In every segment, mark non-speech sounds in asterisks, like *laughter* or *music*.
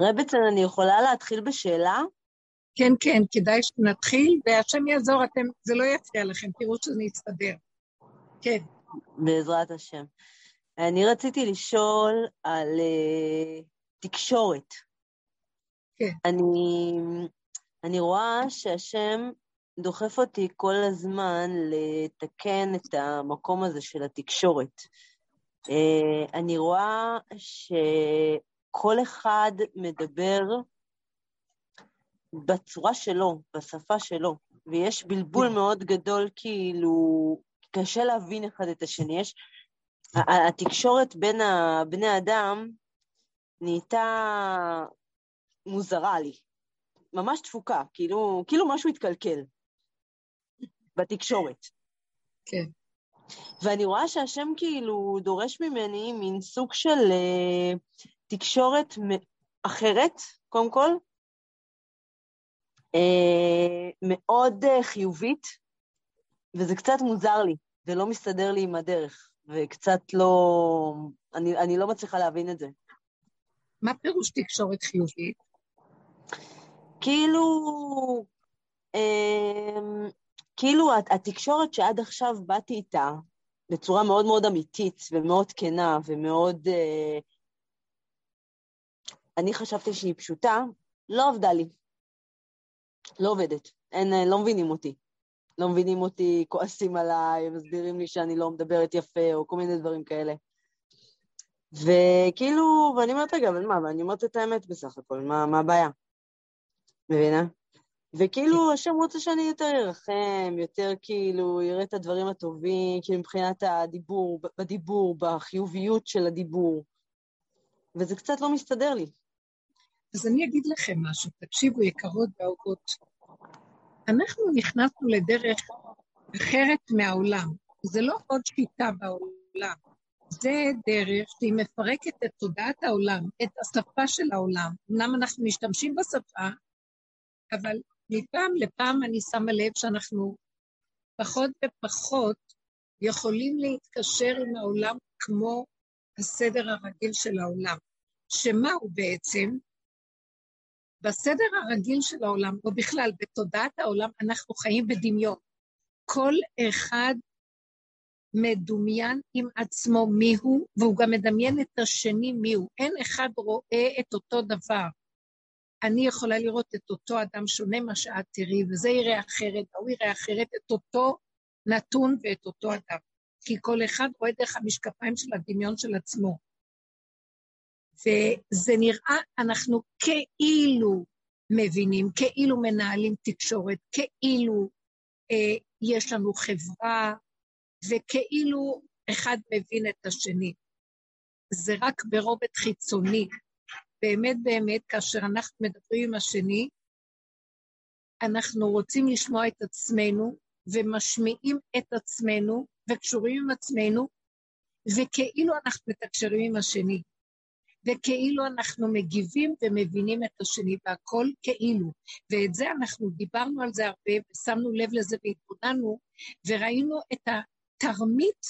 רבצן, אני יכולה להתחיל בשאלה? כן, כן, כדאי שנתחיל, והשם יעזור, אתם, זה לא יפריע לכם, תראו שזה יסתדר. כן. בעזרת השם. אני רציתי לשאול על uh, תקשורת. כן. אני, אני רואה שהשם דוחף אותי כל הזמן לתקן את המקום הזה של התקשורת. Uh, אני רואה שכל אחד מדבר בצורה שלו, בשפה שלו, ויש בלבול מאוד גדול, כאילו, קשה להבין אחד את השני. יש... התקשורת בין בני אדם נהייתה מוזרה לי. ממש תפוקה, כאילו, כאילו משהו התקלקל בתקשורת. כן. ואני רואה שהשם כאילו דורש ממני מין סוג של uh, תקשורת אחרת, קודם כל, uh, מאוד uh, חיובית, וזה קצת מוזר לי, ולא מסתדר לי עם הדרך, וקצת לא... אני, אני לא מצליחה להבין את זה. מה פירוש תקשורת חיובית? כאילו, אה, כאילו התקשורת שעד עכשיו באתי איתה, בצורה מאוד מאוד אמיתית ומאוד כנה ומאוד... אה, אני חשבתי שהיא פשוטה, לא עבדה לי. לא עובדת. אין, אה, לא מבינים אותי. לא מבינים אותי, כועסים עליי, מסבירים לי שאני לא מדברת יפה, או כל מיני דברים כאלה. וכאילו, ואני אומרת, רגע, אבל מה, ואני אומרת את האמת בסך הכל, מה, מה הבעיה? מבינה? וכאילו, השם רוצה שאני יותר ארחם, יותר כאילו, אראה את הדברים הטובים, כאילו מבחינת הדיבור, בדיבור, בחיוביות של הדיבור. וזה קצת לא מסתדר לי. אז אני אגיד לכם משהו, תקשיבו, יקרות ואהובות. אנחנו נכנסנו לדרך אחרת מהעולם. זה לא עוד שיטה בעולם, זה דרך שהיא מפרקת את תודעת העולם, את השפה של העולם. אמנם אנחנו משתמשים בשפה, אבל מפעם לפעם אני שמה לב שאנחנו פחות ופחות יכולים להתקשר עם העולם כמו הסדר הרגיל של העולם. שמה הוא בעצם? בסדר הרגיל של העולם, או בכלל, בתודעת העולם, אנחנו חיים בדמיון. כל אחד מדומיין עם עצמו מיהו, והוא גם מדמיין את השני מיהו. אין אחד רואה את אותו דבר. אני יכולה לראות את אותו אדם שונה מה שאת תראי, וזה יראה אחרת, והוא יראה אחרת, את אותו נתון ואת אותו אדם. כי כל אחד רואה דרך המשקפיים של הדמיון של עצמו. וזה נראה, אנחנו כאילו מבינים, כאילו מנהלים תקשורת, כאילו אה, יש לנו חברה, וכאילו אחד מבין את השני. זה רק ברובד חיצוני. באמת באמת, כאשר אנחנו מדברים עם השני, אנחנו רוצים לשמוע את עצמנו, ומשמיעים את עצמנו, וקשורים עם עצמנו, וכאילו אנחנו מתקשרים עם השני. וכאילו אנחנו מגיבים ומבינים את השני, והכל כאילו. ואת זה אנחנו דיברנו על זה הרבה, ושמנו לב לזה והתבוננו, וראינו את התרמית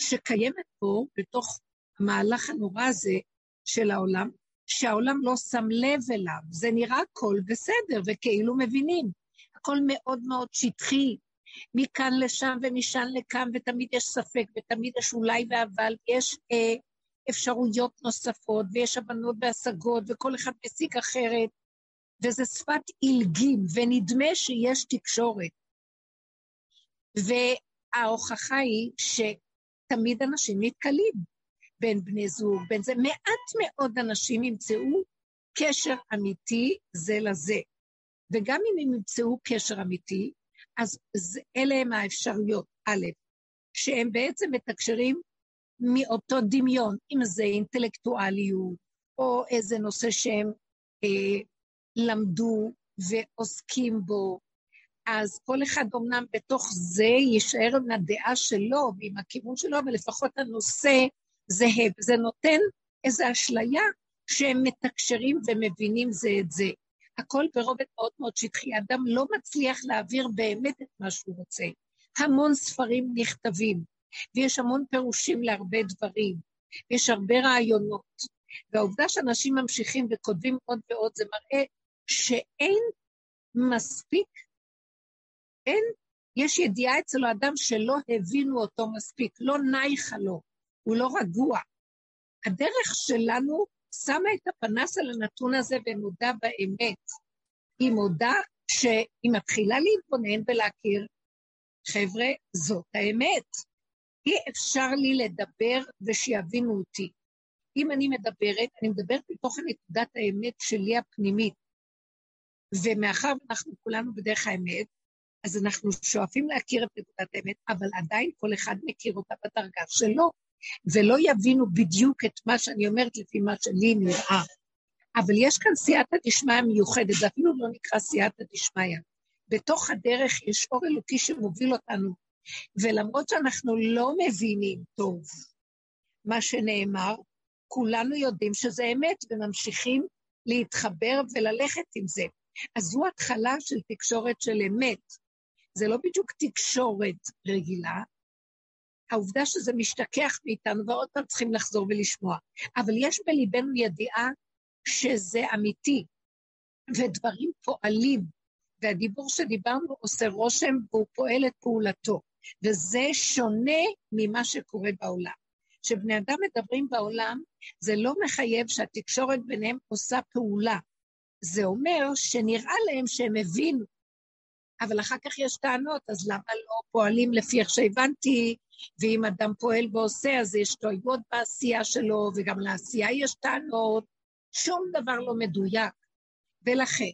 שקיימת פה, בתוך המהלך הנורא הזה של העולם, שהעולם לא שם לב אליו. זה נראה הכל בסדר, וכאילו מבינים. הכל מאוד מאוד שטחי, מכאן לשם ומשם לכאן, ותמיד יש ספק, ותמיד יש אולי ואבל, יש אה, אפשרויות נוספות, ויש הבנות והשגות, וכל אחד מסיק אחרת, וזה שפת עילגים, ונדמה שיש תקשורת. וההוכחה היא שתמיד אנשים נתקלים, בין בני זוג, בין זה, מעט מאוד אנשים ימצאו קשר אמיתי זה לזה. וגם אם הם ימצאו קשר אמיתי, אז אלה הם האפשרויות, א', שהם בעצם מתקשרים מאותו דמיון, אם זה אינטלקטואליות, או איזה נושא שהם אה, למדו ועוסקים בו, אז כל אחד אמנם בתוך זה יישאר עם הדעה שלו ועם הכיוון שלו, אבל לפחות הנושא זהה, וזה נותן איזו אשליה שהם מתקשרים ומבינים זה את זה. הכל ברובד מאוד מאוד שטחי, אדם לא מצליח להעביר באמת את מה שהוא רוצה. המון ספרים נכתבים, ויש המון פירושים להרבה דברים, ויש הרבה רעיונות, והעובדה שאנשים ממשיכים וכותבים עוד ועוד, זה מראה שאין מספיק, אין, יש ידיעה אצל האדם שלא הבינו אותו מספיק, לא נייחה לו, הוא לא רגוע. הדרך שלנו שמה את הפנס על הנתון הזה ומודה באמת. היא מודה שהיא מתחילה להתבונן ולהכיר, חבר'ה, זאת האמת. אי אפשר לי לדבר ושיבינו אותי. אם אני מדברת, אני מדברת מתוך נקודת האמת שלי הפנימית. ומאחר ואנחנו כולנו בדרך האמת, אז אנחנו שואפים להכיר את נקודת האמת, אבל עדיין כל אחד מכיר אותה בדרגה שלו, ולא יבינו בדיוק את מה שאני אומרת לפי מה שלי נראה. אבל יש כאן סייעתא דשמיא מיוחדת, זה אפילו לא נקרא סייעתא דשמיא. בתוך הדרך יש אור אלוקי שמוביל אותנו, ולמרות שאנחנו לא מבינים טוב מה שנאמר, כולנו יודעים שזה אמת וממשיכים להתחבר וללכת עם זה. אז זו התחלה של תקשורת של אמת. זה לא בדיוק תקשורת רגילה, העובדה שזה משתכח מאיתנו, ועוד פעם צריכים לחזור ולשמוע. אבל יש בליבנו ידיעה שזה אמיתי, ודברים פועלים, והדיבור שדיברנו עושה רושם והוא פועל את פעולתו, וזה שונה ממה שקורה בעולם. כשבני אדם מדברים בעולם, זה לא מחייב שהתקשורת ביניהם עושה פעולה. זה אומר שנראה להם שהם הבינו, אבל אחר כך יש טענות, אז למה לא פועלים לפי איך שהבנתי, ואם אדם פועל ועושה, אז יש טעויות בעשייה שלו, וגם לעשייה יש טענות, שום דבר לא מדויק. ולכן,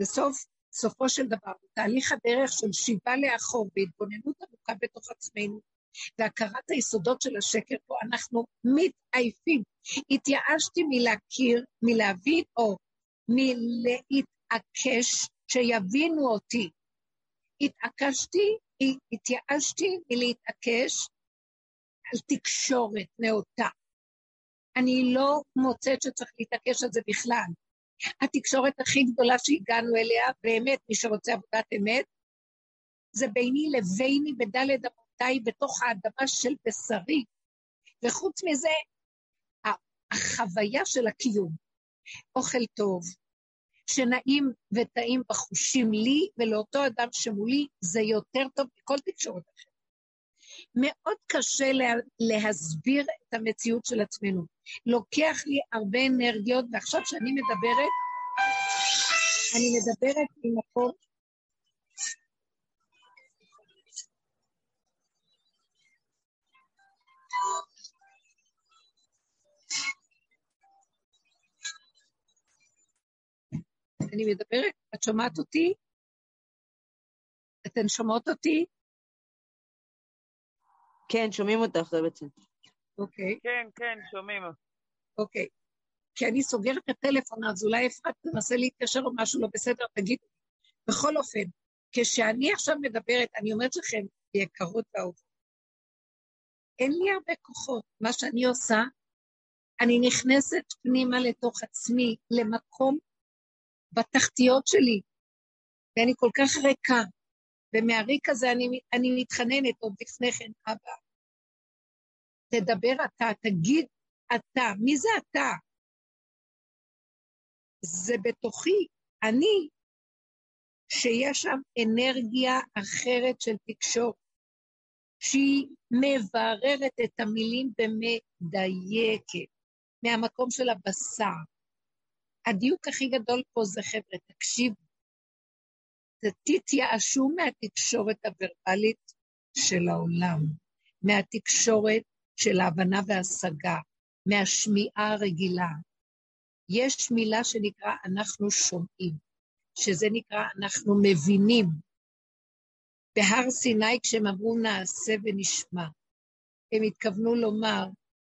בסוף, סופו של דבר, תהליך הדרך של שיבה לאחור והתבוננות עמוקה בתוך עצמנו, והכרת היסודות של השקר פה, אנחנו מתעייפים. התייאשתי מלהכיר, מלהבין, או מלהתעקש שיבינו אותי. התעקשתי, התייאשתי מלהתעקש על תקשורת נאותה. אני לא מוצאת שצריך להתעקש על זה בכלל. התקשורת הכי גדולה שהגענו אליה, באמת, מי שרוצה עבודת אמת, זה ביני לביני בדלת אמותיי בתוך האדמה של בשרי. וחוץ מזה, החוויה של הקיום, אוכל טוב, שנעים וטעים בחושים לי ולאותו אדם שמולי, זה יותר טוב מכל תקשורת אחרת. מאוד קשה לה, להסביר את המציאות של עצמנו. לוקח לי הרבה אנרגיות, ועכשיו כשאני מדברת, אני מדברת ממקום אני מדברת, את שומעת אותי? אתן שומעות אותי? כן, שומעים אותך, זה בעצם. אוקיי. כן, כן, שומעים. אוקיי. כי אני סוגרת את הטלפון, אז אולי אפרת תנסה להתקשר או משהו לא בסדר, תגיד. בכל אופן, כשאני עכשיו מדברת, אני אומרת לכם, יקרות ואהובות, אין לי הרבה כוחות. מה שאני עושה, אני נכנסת פנימה לתוך עצמי, למקום בתחתיות שלי, ואני כל כך ריקה. ומהריק הזה אני, אני מתחננת עוד לפני כן, אבא, תדבר אתה, תגיד אתה, מי זה אתה? זה בתוכי, אני, שיש שם אנרגיה אחרת של תקשורת, שהיא מבררת את המילים ומדייקת, מהמקום של הבשר. הדיוק הכי גדול פה זה, חבר'ה, תקשיבו, תתייאשו מהתקשורת הוורבלית של העולם, מהתקשורת של ההבנה וההשגה, מהשמיעה הרגילה. יש מילה שנקרא אנחנו שומעים, שזה נקרא אנחנו מבינים. בהר סיני כשהם אמרו נעשה ונשמע, הם התכוונו לומר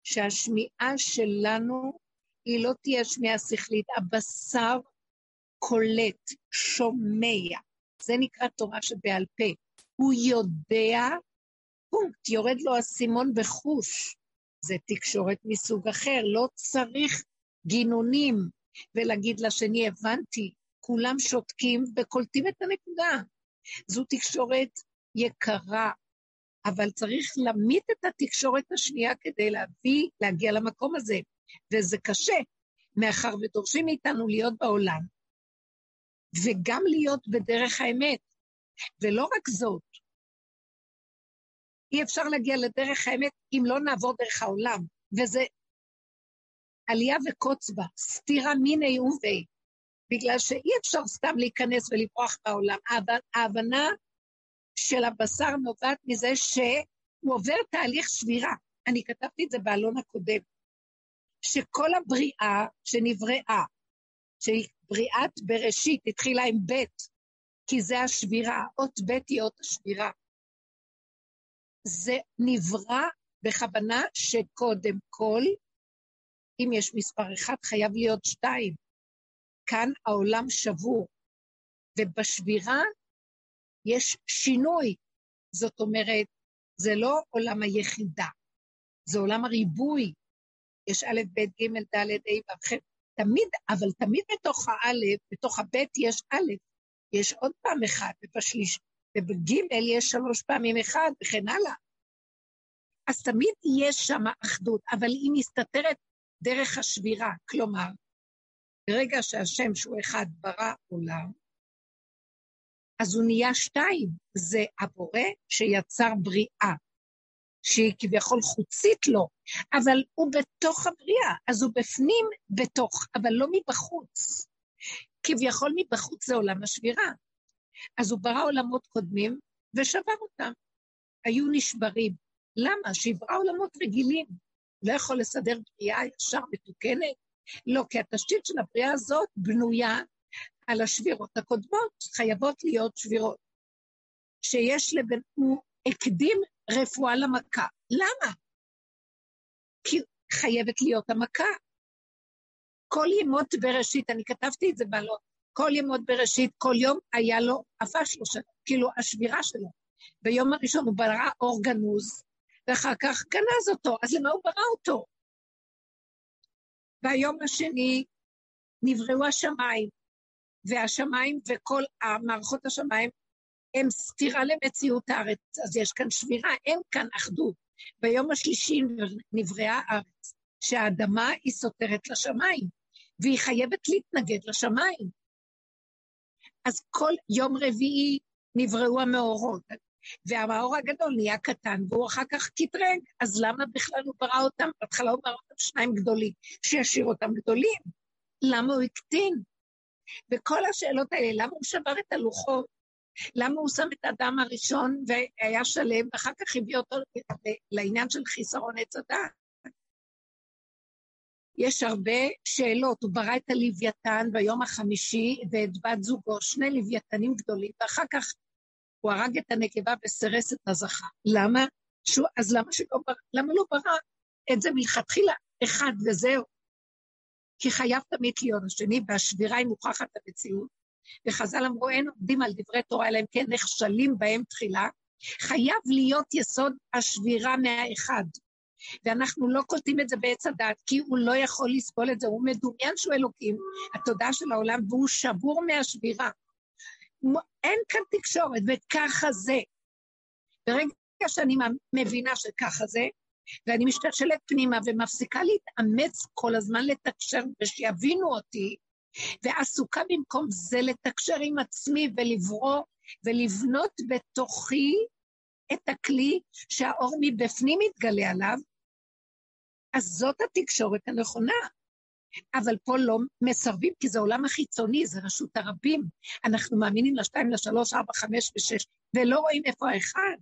שהשמיעה שלנו היא לא תהיה שמיעה שכלית, הבשר קולט, שומע. זה נקרא תורה שבעל פה. הוא יודע, פונקט, יורד לו האסימון בחוש. זה תקשורת מסוג אחר, לא צריך גינונים ולהגיד לשני, הבנתי, כולם שותקים וקולטים את הנקודה. זו תקשורת יקרה, אבל צריך להמית את התקשורת השנייה כדי להביא, להגיע למקום הזה. וזה קשה, מאחר ודורשים מאיתנו להיות בעולם, וגם להיות בדרך האמת. ולא רק זאת, אי אפשר להגיע לדרך האמת אם לא נעבור דרך העולם, וזה עלייה וקוץ בה, סתירה מיני ובי, בגלל שאי אפשר סתם להיכנס ולברוח בעולם. ההבנה של הבשר נובעת מזה שהוא עובר תהליך שבירה. אני כתבתי את זה באלון הקודם, שכל הבריאה שנבראה, שהיא בריאת בראשית, התחילה עם ב', כי זה השבירה, אות ב' היא אות השבירה. זה נברא בכוונה שקודם כל, אם יש מספר אחד, חייב להיות שתיים. כאן העולם שבור, ובשבירה יש שינוי. זאת אומרת, זה לא עולם היחידה, זה עולם הריבוי. יש א', ב', ג', ד', ה', ו', ח', תמיד, אבל תמיד בתוך האלף, בתוך הב' יש א', יש עוד פעם אחד, ובשליש, ובג' יש שלוש פעמים אחד, וכן הלאה. אז תמיד יש שם אחדות, אבל היא מסתתרת דרך השבירה. כלומר, ברגע שהשם שהוא אחד ברא עולם, אז הוא נהיה שתיים, זה הבורא שיצר בריאה, שהיא כביכול חוצית לו, אבל הוא בתוך הבריאה, אז הוא בפנים בתוך, אבל לא מבחוץ. כביכול מבחוץ זה עולם השבירה. אז הוא ברא עולמות קודמים ושבר אותם. היו נשברים. למה? שיברא עולמות רגילים. לא יכול לסדר בריאה ישר מתוקנת? לא, כי התשתית של הבריאה הזאת בנויה על השבירות הקודמות, חייבות להיות שבירות. שיש לבן, הוא הקדים רפואה למכה. למה? כי חייבת להיות המכה. כל ימות בראשית, אני כתבתי את זה בעלות, כל ימות בראשית, כל יום היה לו אפה שלושה, כאילו השבירה שלו. ביום הראשון הוא ברא אור גנוז, ואחר כך גנז אותו, אז למה הוא ברא אותו? והיום השני נבראו השמיים, והשמיים וכל המערכות השמיים הם סתירה למציאות הארץ, אז יש כאן שבירה, אין כאן אחדות. ביום השלישי נבראה הארץ, שהאדמה היא סותרת לשמיים, והיא חייבת להתנגד לשמיים. אז כל יום רביעי נבראו המאורות, והמאור הגדול נהיה קטן, והוא אחר כך קטרג, אז למה בכלל הוא ברא אותם? בהתחלה הוא ברא אותם שניים גדולים, שישאיר אותם גדולים. למה הוא הקטין? וכל השאלות האלה, למה הוא שבר את הלוחות? למה הוא שם את האדם הראשון והיה שלם, ואחר כך הביא אותו לעניין של חיסרון עץ הדעת? יש הרבה שאלות. הוא ברא את הלוויתן ביום החמישי ואת בת זוגו, שני לוויתנים גדולים, ואחר כך הוא הרג את הנקבה וסירס את הזכר. למה? שהוא, אז למה, שלא, למה לא ברא את זה מלכתחילה אחד וזהו? כי חייב תמיד להיות השני, והשבירה היא מוכחת המציאות. וחז"ל אמרו, אין עומדים על דברי תורה, אלא אם כן נכשלים בהם תחילה. חייב להיות יסוד השבירה מהאחד. ואנחנו לא קולטים את זה בעץ הדת, כי הוא לא יכול לסבול את זה, הוא מדומיין שהוא אלוקים, התודעה של העולם, והוא שבור מהשבירה. אין כאן תקשורת, וככה זה. ברגע שאני מבינה שככה זה, ואני משתלשלת פנימה ומפסיקה להתאמץ כל הזמן לתקשר ושיבינו אותי, ועסוקה במקום זה לתקשר עם עצמי ולברוא ולבנות בתוכי את הכלי שהאור מבפנים מתגלה עליו, אז זאת התקשורת הנכונה. אבל פה לא מסרבים, כי זה עולם החיצוני, זה רשות הרבים. אנחנו מאמינים לשתיים, לשלוש, ארבע, חמש ושש, ולא רואים איפה האחד.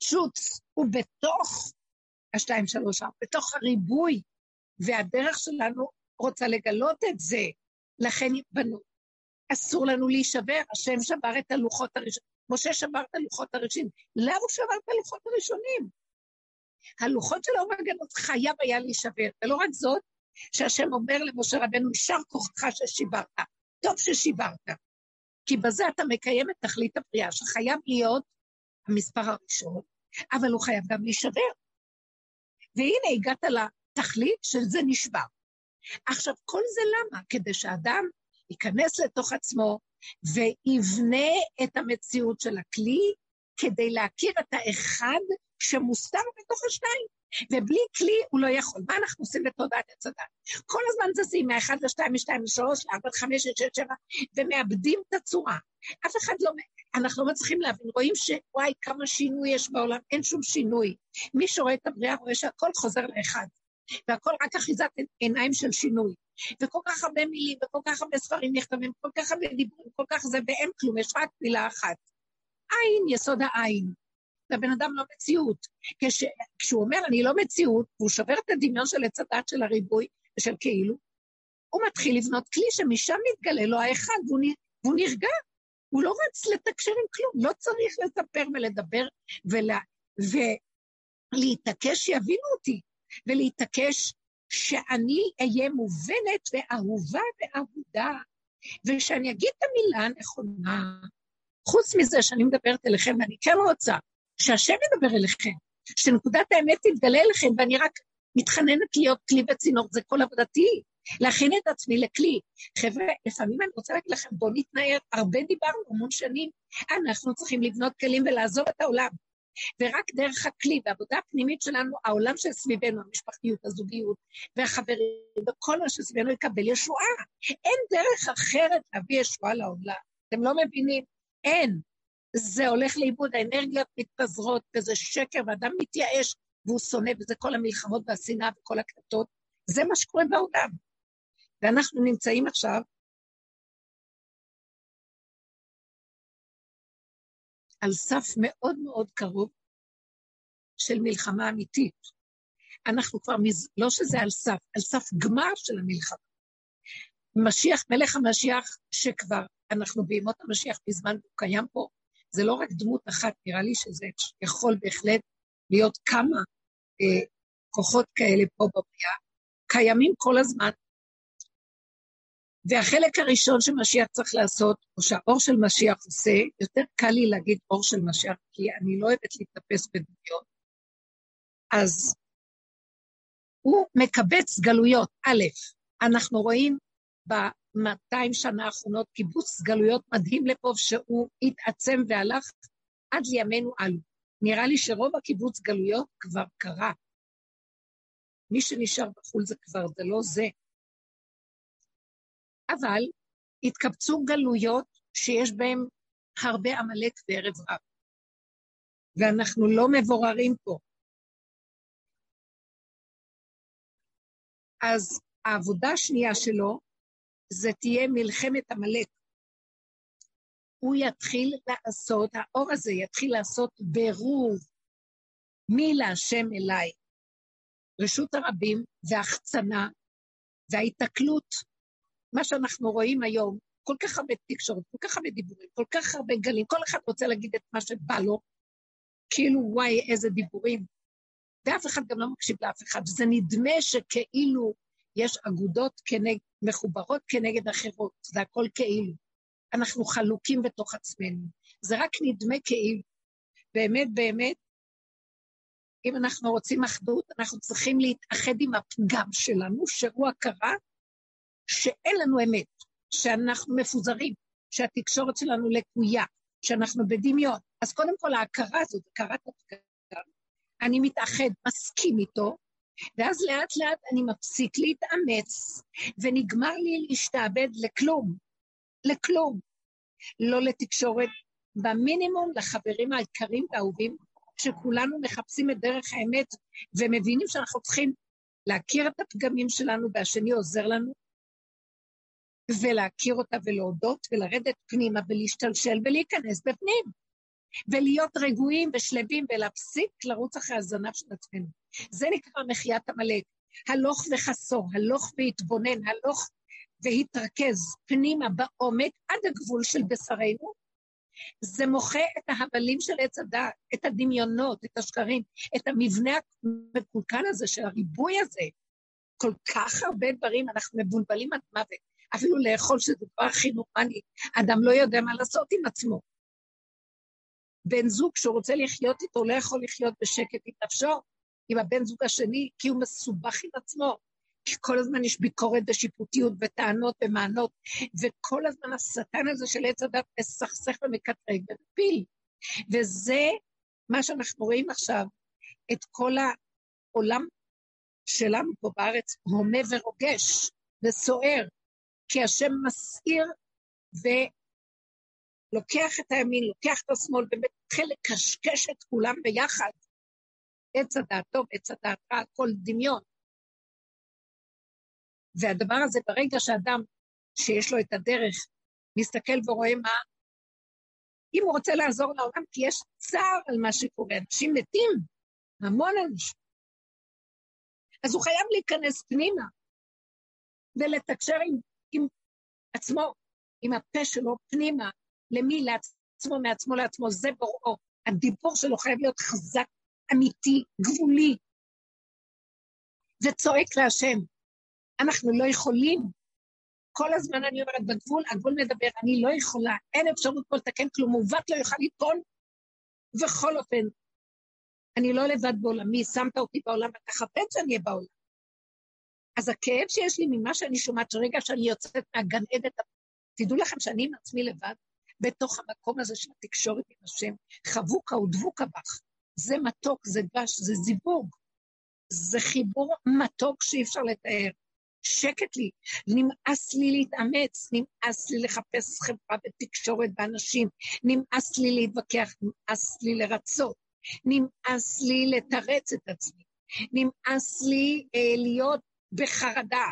שוץ הוא בתוך השתיים, שלוש, ארבע, בתוך הריבוי, והדרך שלנו רוצה לגלות את זה. לכן בנו. אסור לנו להישבר, השם שבר את הלוחות הראשונים. משה שבר את הלוחות הראשונים. למה הוא שבר את הלוחות הראשונים? הלוחות של האור הגנות חייב היה להישבר, ולא רק זאת, שהשם אומר למשה רבנו, יישר כוחך ששיברת. טוב ששיברת. כי בזה אתה מקיים את תכלית הבריאה, שחייב להיות המספר הראשון, אבל הוא חייב גם להישבר. והנה הגעת לתכלית של זה נשבר. עכשיו, כל זה למה? כדי שאדם ייכנס לתוך עצמו ויבנה את המציאות של הכלי כדי להכיר את האחד שמוסתר בתוך השניים. ובלי כלי הוא לא יכול. מה אנחנו עושים בתודעת עץ הדת? כל הזמן זזים מ-1 ל-2, מ-2 ל-3, ל-4, ל-5, ל-6, 7, ומאבדים את הצורה. אף אחד לא, אנחנו לא מצליחים להבין, רואים שוואי, כמה שינוי יש בעולם, אין שום שינוי. מי שרואה את הבריאה רואה שהכל חוזר לאחד, והכל רק אחיזת עיניים של שינוי. וכל כך הרבה מילים, וכל כך הרבה ספרים נכתבים, כל כך הרבה דיבורים, כל כך זה, ואין כלום, יש רק מילה אחת. עין, יסוד העין. לבן אדם לא מציאות. כש, כשהוא אומר, אני לא מציאות, והוא שובר את הדמיון של עץ הדת של הריבוי ושל כאילו, הוא מתחיל לבנות כלי שמשם מתגלה לו האחד, והוא, והוא נרגע. הוא לא רץ לתקשר עם כלום, לא צריך לספר ולדבר ולה, ולהתעקש שיבינו אותי, ולהתעקש שאני אהיה מובנת ואהובה ואהודה, ושאני אגיד את המילה הנכונה. חוץ מזה שאני מדברת אליכם, ואני כן רוצה שהשם ידבר אליכם, שנקודת האמת תתגלה אליכם, ואני רק מתחננת להיות כלי וצינור, זה כל עבודתי, להכין את עצמי לכלי. חבר'ה, לפעמים אני רוצה להגיד לכם, בואו נתנער, הרבה דיברנו המון שנים, אנחנו צריכים לבנות כלים ולעזוב את העולם. ורק דרך הכלי והעבודה הפנימית שלנו, העולם שסביבנו, המשפחתיות, הזוגיות והחברים, וכל מה שסביבנו יקבל ישועה. אין דרך אחרת להביא ישועה לעולם. אתם לא מבינים? אין. זה הולך לאיבוד, האנרגיות מתפזרות, וזה שקר, ואדם מתייאש, והוא שונא, וזה כל המלחמות והשנאה וכל הקטטות. זה מה שקורה בעולם. ואנחנו נמצאים עכשיו על סף מאוד מאוד קרוב של מלחמה אמיתית. אנחנו כבר, מז... לא שזה על סף, על סף גמר של המלחמה. משיח, מלך המשיח, שכבר אנחנו בימות המשיח בזמן הוא קיים פה, זה לא רק דמות אחת, נראה לי שזה יכול בהחלט להיות כמה אה, כוחות כאלה פה בבריאה, קיימים כל הזמן, והחלק הראשון שמשיח צריך לעשות, או שהאור של משיח עושה, יותר קל לי להגיד אור של משיח, כי אני לא אוהבת להתאפס בדמיון. אז הוא מקבץ גלויות. א', אנחנו רואים ב-200 שנה האחרונות קיבוץ גלויות מדהים לפה, שהוא התעצם והלך עד לימינו אלו. נראה לי שרוב הקיבוץ גלויות כבר קרה. מי שנשאר בחו"ל זה כבר, זה לא זה. אבל התקבצו גלויות שיש בהן הרבה עמלק וערב רב. ואנחנו לא מבוררים פה. אז העבודה השנייה שלו זה תהיה מלחמת עמלק. הוא יתחיל לעשות, האור הזה יתחיל לעשות ברור מי להשם אליי. רשות הרבים והחצנה וההיתקלות מה שאנחנו רואים היום, כל כך הרבה תקשורת, כל כך הרבה דיבורים, כל כך הרבה גלים, כל אחד רוצה להגיד את מה שבא לו, כאילו וואי, איזה דיבורים. ואף אחד גם לא מקשיב לאף אחד, וזה נדמה שכאילו יש אגודות כנג, מחוברות כנגד אחרות, זה הכל כאילו. אנחנו חלוקים בתוך עצמנו, זה רק נדמה כאילו. באמת, באמת, אם אנחנו רוצים אחדות, אנחנו צריכים להתאחד עם הפגם שלנו, שהוא הכרה שאין לנו אמת, שאנחנו מפוזרים, שהתקשורת שלנו לקויה, שאנחנו בדמיון. אז קודם כל ההכרה הזאת, הכרת הפגם, אני מתאחד, מסכים איתו, ואז לאט לאט אני מפסיק להתאמץ, ונגמר לי להשתעבד לכלום, לכלום. לא לתקשורת, במינימום לחברים העיקרים והאהובים, שכולנו מחפשים את דרך האמת ומבינים שאנחנו צריכים להכיר את הפגמים שלנו והשני עוזר לנו, ולהכיר אותה ולהודות ולרדת פנימה ולהשתלשל ולהיכנס בפנים. ולהיות רגועים ושלווים ולהפסיק לרוץ אחרי הזנב של עצמנו. זה נקרא מחיית עמלק. הלוך וחסור, הלוך והתבונן, הלוך והתרכז פנימה בעומק עד הגבול של בשרנו, זה מוחה את ההבלים של עץ הדעת, את הדמיונות, את השקרים, את המבנה המקולקל הזה של הריבוי הזה. כל כך הרבה דברים, אנחנו מבולבלים עד מוות. אפילו לאכול, שזה דבר הכי נורמלי. אדם לא יודע מה לעשות עם עצמו. בן זוג שהוא רוצה לחיות איתו, לא יכול לחיות בשקט עם נפשו, עם הבן זוג השני, כי הוא מסובך עם עצמו. כי כל הזמן יש ביקורת ושיפוטיות וטענות ומענות, וכל הזמן השטן הזה של עץ הדת מסכסך ומקטרג ומפיל. וזה מה שאנחנו רואים עכשיו, את כל העולם שלנו פה בארץ הומה ורוגש וסוער, כי השם מסעיר ולוקח את הימין, לוקח את השמאל, ומתחיל לקשקש את כולם ביחד. עץ הדעת טוב, עץ הדעת רע, הכל דמיון. והדבר הזה, ברגע שאדם שיש לו את הדרך, מסתכל ורואה מה, אם הוא רוצה לעזור לעולם, כי יש צער על מה שקורה, אנשים מתים, המון אנשים. אז הוא חייב להיכנס פנימה ולתקשר עם, עצמו, עם הפה שלו פנימה, למי? לעצמו, מעצמו לעצמו, זה בוראו. הדיבור שלו חייב להיות חזק, אמיתי, גבולי, וצועק להשם. אנחנו לא יכולים. כל הזמן אני אומרת, בגבול, הגבול מדבר, אני לא יכולה, אין אפשרות פה לתקן כלום, מעוות לא יוכל ליפול. ובכל אופן, אני לא לבד בעולמי, שמת אותי בעולם, אתה חפץ שאני אהיה בעולם. אז הכאב שיש לי ממה שאני שומעת, שרגע שאני יוצאת מהגן עדת, תדעו לכם שאני עם עצמי לבד, בתוך המקום הזה של התקשורת עם השם, חבוקה ודבוקה בך. זה מתוק, זה דבש, זה זיווג. זה חיבור מתוק שאי אפשר לתאר. שקט לי, נמאס לי להתאמץ, נמאס לי לחפש חברה ותקשורת באנשים, נמאס לי להתווכח, נמאס לי לרצות, נמאס לי לתרץ את עצמי, נמאס לי אה, להיות בחרדה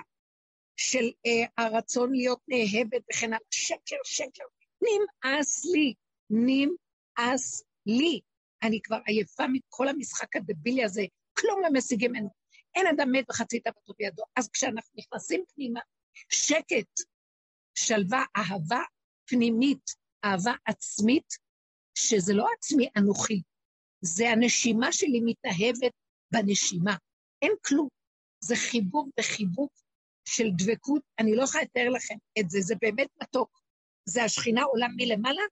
של אה, הרצון להיות נאהבת וכן הלאה, שקר, שקר, נמאס לי, נמאס לי. אני כבר עייפה מכל המשחק הדבילי הזה, כלום לא משיגים ממנו. אין אדם מת וחצי תאוותו בידו. אז כשאנחנו נכנסים פנימה, שקט, שלווה, אהבה פנימית, אהבה עצמית, שזה לא עצמי אנוכי, זה הנשימה שלי מתאהבת בנשימה. אין כלום. זה חיבור וחיבוק של דבקות, אני לא יכולה לתאר לכם את זה, זה באמת מתוק. זה השכינה עולה מלמעלה,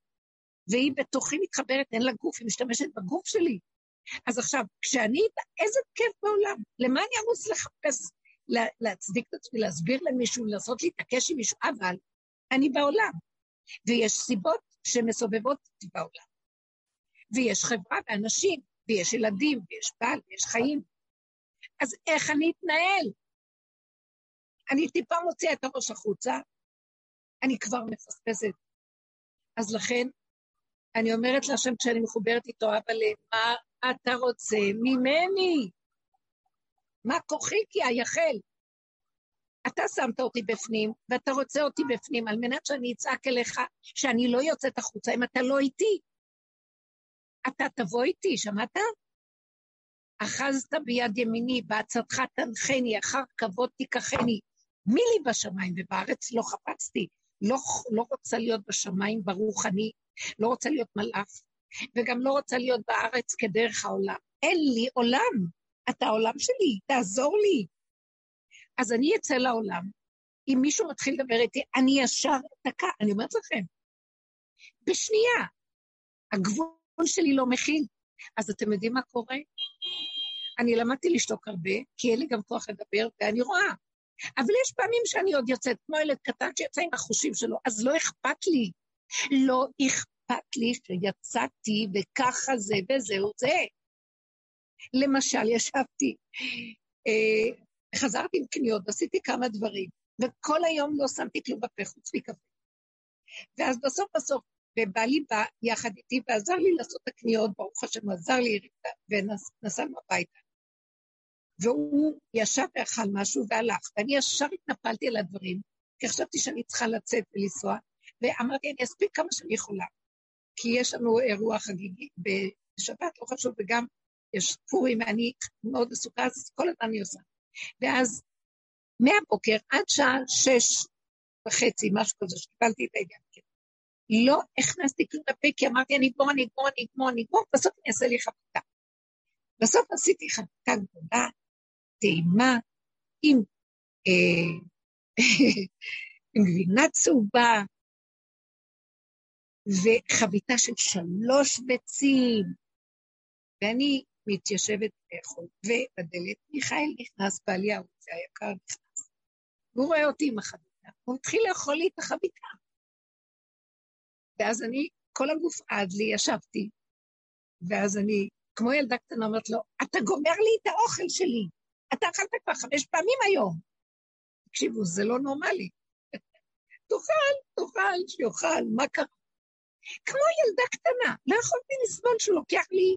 והיא בתוכי מתחברת, אין לה גוף, היא משתמשת בגוף שלי. אז עכשיו, כשאני, איזה כיף בעולם, למה אני אמוס לחפש, לה, להצדיק את עצמי, להסביר למישהו, לנסות להתעקש עם מישהו, אבל אני בעולם, ויש סיבות שמסובבות אותי בעולם. ויש חברה ואנשים, ויש ילדים, ויש בעל, ויש חיים. אז איך אני אתנהל? אני טיפה מוציאה את הראש החוצה, אני כבר מפספסת. אז לכן, אני אומרת להשם כשאני מחוברת איתו, אבל מה אתה רוצה ממני? מה כוחי כי אייחל? אתה שמת אותי בפנים, ואתה רוצה אותי בפנים, על מנת שאני אצעק אליך שאני לא יוצאת החוצה אם אתה לא איתי. אתה תבוא איתי, שמעת? אחזת ביד ימיני, בעצתך תנחני, אחר כבוד תיקחני. מי לי בשמיים ובארץ לא חפצתי. לא, לא רוצה להיות בשמיים ברוחני, לא רוצה להיות מלאך, וגם לא רוצה להיות בארץ כדרך העולם. אין לי עולם. אתה העולם שלי, תעזור לי. אז אני אצא לעולם. אם מישהו מתחיל לדבר איתי, אני ישר אתקע, אני אומרת לכם. בשנייה. הגבול שלי לא מכיל. אז אתם יודעים מה קורה? אני למדתי לשתוק הרבה, כי אין לי גם כוח לדבר, ואני רואה. אבל יש פעמים שאני עוד יוצאת, כמו ילד קטן שיוצא עם החושים שלו, אז לא אכפת לי. לא אכפת לי שיצאתי וככה זה וזהו זה. למשל, ישבתי, אה, חזרתי עם קניות, עשיתי כמה דברים, וכל היום לא שמתי כלום בפה חוץ מקפה. ואז בסוף בסוף, ובעלי בא יחד איתי ועזר לי לעשות את הקניות, ברוך השם, עזר לי, ונסענו הביתה. והוא ישב ואכל משהו והלך, ואני ישר התנפלתי על הדברים, כי חשבתי שאני צריכה לצאת ולנסוע, ואמרתי, אני אספיק כמה שאני יכולה, כי יש לנו אירוע חגיגי בשבת, לא חשוב, וגם יש פורים, ואני מאוד עסוקה, אז כל הזמן אני עושה. ואז מהבוקר עד שעה שש וחצי, משהו כזה, שקיבלתי את העניין. לא הכנסתי כלום לפה, כי אמרתי, אני אגמור, אני אגמור, אני אגמור, אני אגמור, בסוף אני אעשה לי חביתה. בסוף עשיתי חביתה גדולה, טעימה, עם, אה, *laughs* עם גבינה צהובה, וחביתה של שלוש ביצים, ואני מתיישבת לאכול, ובדלת מיכאל נכנס, בעלי הערוץ היקר נכנס, והוא רואה אותי עם החביתה, הוא התחיל לאכול לי את החביתה. ואז אני, כל הגוף עד לי, ישבתי, ואז אני כמו ילדה קטנה אומרת לו, אתה גומר לי את האוכל שלי, אתה אכלת כבר חמש פעמים היום. תקשיבו, זה לא נורמלי. *laughs* תאכל, תאכל, שיאכל, מה קרה? כמו ילדה קטנה, לא יכולתי לסבול שהוא לוקח לי,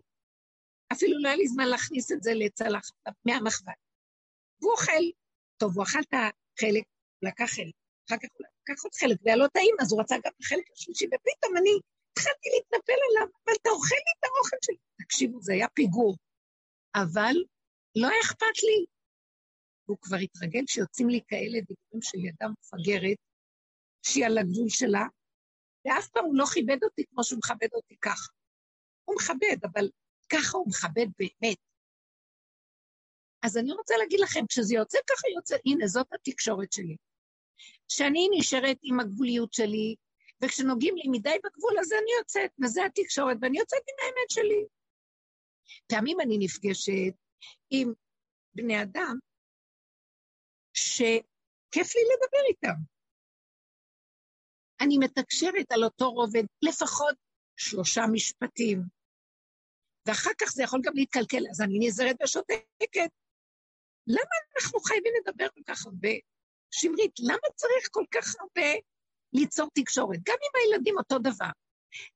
אפילו לא היה לי זמן להכניס את זה לצלחת מהמחבת. והוא אוכל, טוב, הוא אכל את החלק, לקח חלק, אחר כך הוא לקח עוד חלק, והיה לו טעים, אז הוא רצה גם את החלק השלישי, ופתאום אני התחלתי להתנפל עליו, אבל אתה אוכל לי את האוכל שלי. תקשיבו, זה היה פיגור. אבל לא היה אכפת לי. והוא כבר התרגל שיוצאים לי כאלה דיבורים של ידה מפגרת, שהיא על הגבול שלה, ואף פעם הוא לא כיבד אותי כמו שהוא מכבד אותי ככה. הוא מכבד, אבל ככה הוא מכבד באמת. אז אני רוצה להגיד לכם, כשזה יוצא ככה יוצא, הנה, זאת התקשורת שלי. שאני נשארת עם הגבוליות שלי, וכשנוגעים לי מדי בגבול הזה אני יוצאת, וזה התקשורת, ואני יוצאת עם האמת שלי. פעמים אני נפגשת עם בני אדם שכיף לי לדבר איתם. אני מתקשרת על אותו רובד לפחות שלושה משפטים, ואחר כך זה יכול גם להתקלקל, אז אני נזהרת ושותקת. למה אנחנו חייבים לדבר כל כך הרבה? שמרית, למה צריך כל כך הרבה ליצור תקשורת? גם עם הילדים אותו דבר.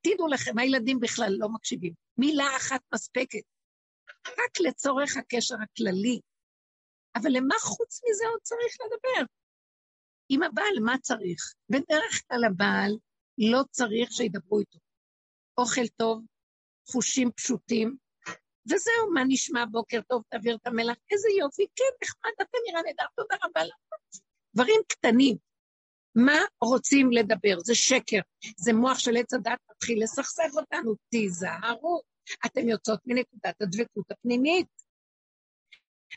תדעו לכם, הילדים בכלל לא מקשיבים. מילה אחת מספקת. רק לצורך הקשר הכללי. אבל למה חוץ מזה עוד צריך לדבר? עם הבעל, מה צריך? בדרך כלל הבעל לא צריך שידברו איתו. אוכל טוב, חושים פשוטים, וזהו, מה נשמע בוקר טוב, תעביר את המלח, איזה יופי, כן, נחמד, אתה נראה נהדר, תודה רבה לך. דברים קטנים. מה רוצים לדבר? זה שקר. זה מוח של עץ הדת מתחיל לסכסך אותנו, תיזהרו. אתם יוצאות מנקודת הדבקות הפנימית.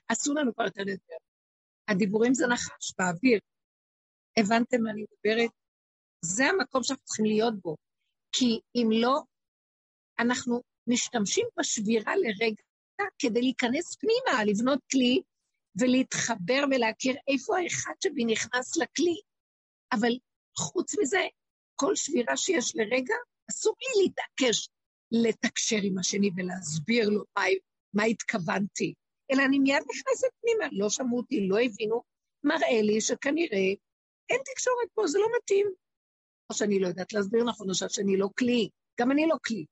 אסור לנו כבר יותר לדבר. הדיבורים זה נחש באוויר. הבנתם מה אני מדברת? זה המקום שאנחנו צריכים להיות בו. כי אם לא, אנחנו משתמשים בשבירה לרגע כדי להיכנס פנימה, לבנות כלי ולהתחבר ולהכיר איפה האחד שבי נכנס לכלי. אבל חוץ מזה, כל שבירה שיש לרגע, אסור לי להתעקש לתקשר עם השני ולהסביר לו מה, מה התכוונתי, אלא אני מיד נכנסת פנימה, לא שמעו אותי, לא הבינו, מראה לי שכנראה אין תקשורת פה, זה לא מתאים. או שאני לא יודעת להסביר נכון, או שאני לא כלי, גם אני לא כלי.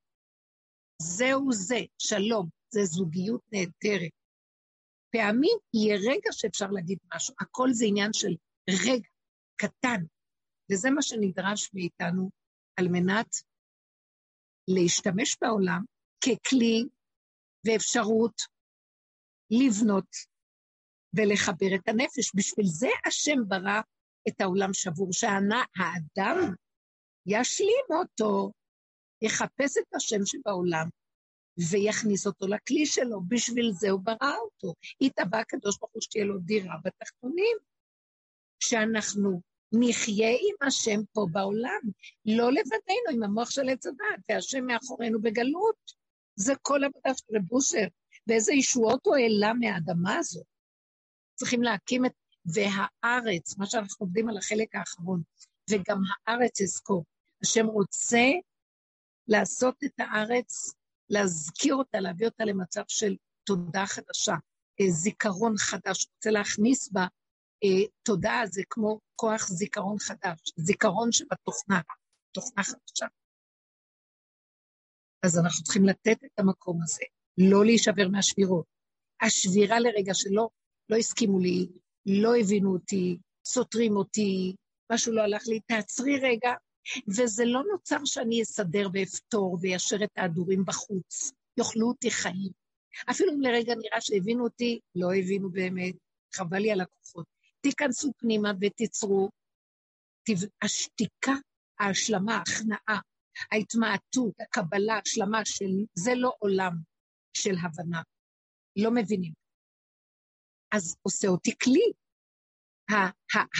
זהו זה, שלום, זה זוגיות נהדרת. פעמים יהיה רגע שאפשר להגיד משהו, הכל זה עניין של רגע קטן, וזה מה שנדרש מאיתנו על מנת להשתמש בעולם ככלי ואפשרות לבנות ולחבר את הנפש. בשביל זה השם ברא את העולם שבור, שהאדם ישלים אותו, יחפש את השם שבעולם ויכניס אותו לכלי שלו, בשביל זה הוא ברא אותו. התאבע הקדוש ברוך הוא שתהיה לו דירה בתחתונים, שאנחנו נחיה עם השם פה בעולם, לא לבדנו עם המוח של עץ הדת, והשם מאחורינו בגלות. זה כל עבודה של רב אושר, ואיזה ישועות הוא העלה מהאדמה הזאת. צריכים להקים את... והארץ, מה שאנחנו עובדים על החלק האחרון, וגם הארץ אזכור. השם רוצה לעשות את הארץ, להזכיר אותה, להביא אותה למצב של תודה חדשה, אה, זיכרון חדש, רוצה להכניס בה אה, תודעה, זה כמו כוח זיכרון חדש, זיכרון שבתוכנה, תוכנה חדשה. אז אנחנו צריכים לתת את המקום הזה, לא להישבר מהשבירות. השבירה לרגע שלא לא הסכימו לי, לא הבינו אותי, סותרים אותי, משהו לא הלך לי, תעצרי רגע, וזה לא נוצר שאני אסדר ואפתור וישר את ההדורים בחוץ, יאכלו אותי חיים. אפילו אם לרגע נראה שהבינו אותי, לא הבינו באמת, חבל לי על הכוחות. תיכנסו פנימה ותיצרו. השתיקה, ההשלמה, ההכנעה, ההתמעטות, הקבלה, השלמה של זה לא עולם של הבנה. לא מבינים. אז עושה אותי כלי.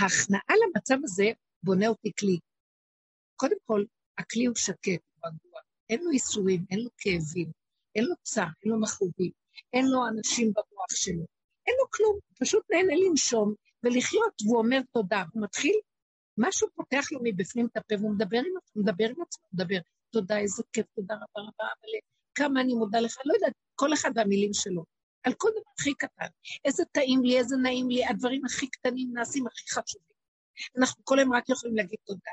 ההכנעה למצב הזה בונה אותי כלי. קודם כל, הכלי הוא שקט, הוא רגוע, אין לו ייסורים, אין לו כאבים, אין לו צער, אין לו מכאובים, אין לו אנשים במוח שלו, אין לו כלום, פשוט נהנה לנשום ולחיות, והוא אומר תודה. הוא מתחיל, משהו פותח לו מבפנים את הפה, והוא מדבר עם עצמו, מדבר עם עצמו, מדבר, תודה, איזה כיף, תודה רבה רבה, אבל כמה אני מודה לך, לא יודעת, כל אחד והמילים שלו. על כל דבר הכי קטן. איזה טעים לי, איזה נעים לי, הדברים הכי קטנים נעשים הכי חשובים. אנחנו כל היום רק יכולים להגיד תודה.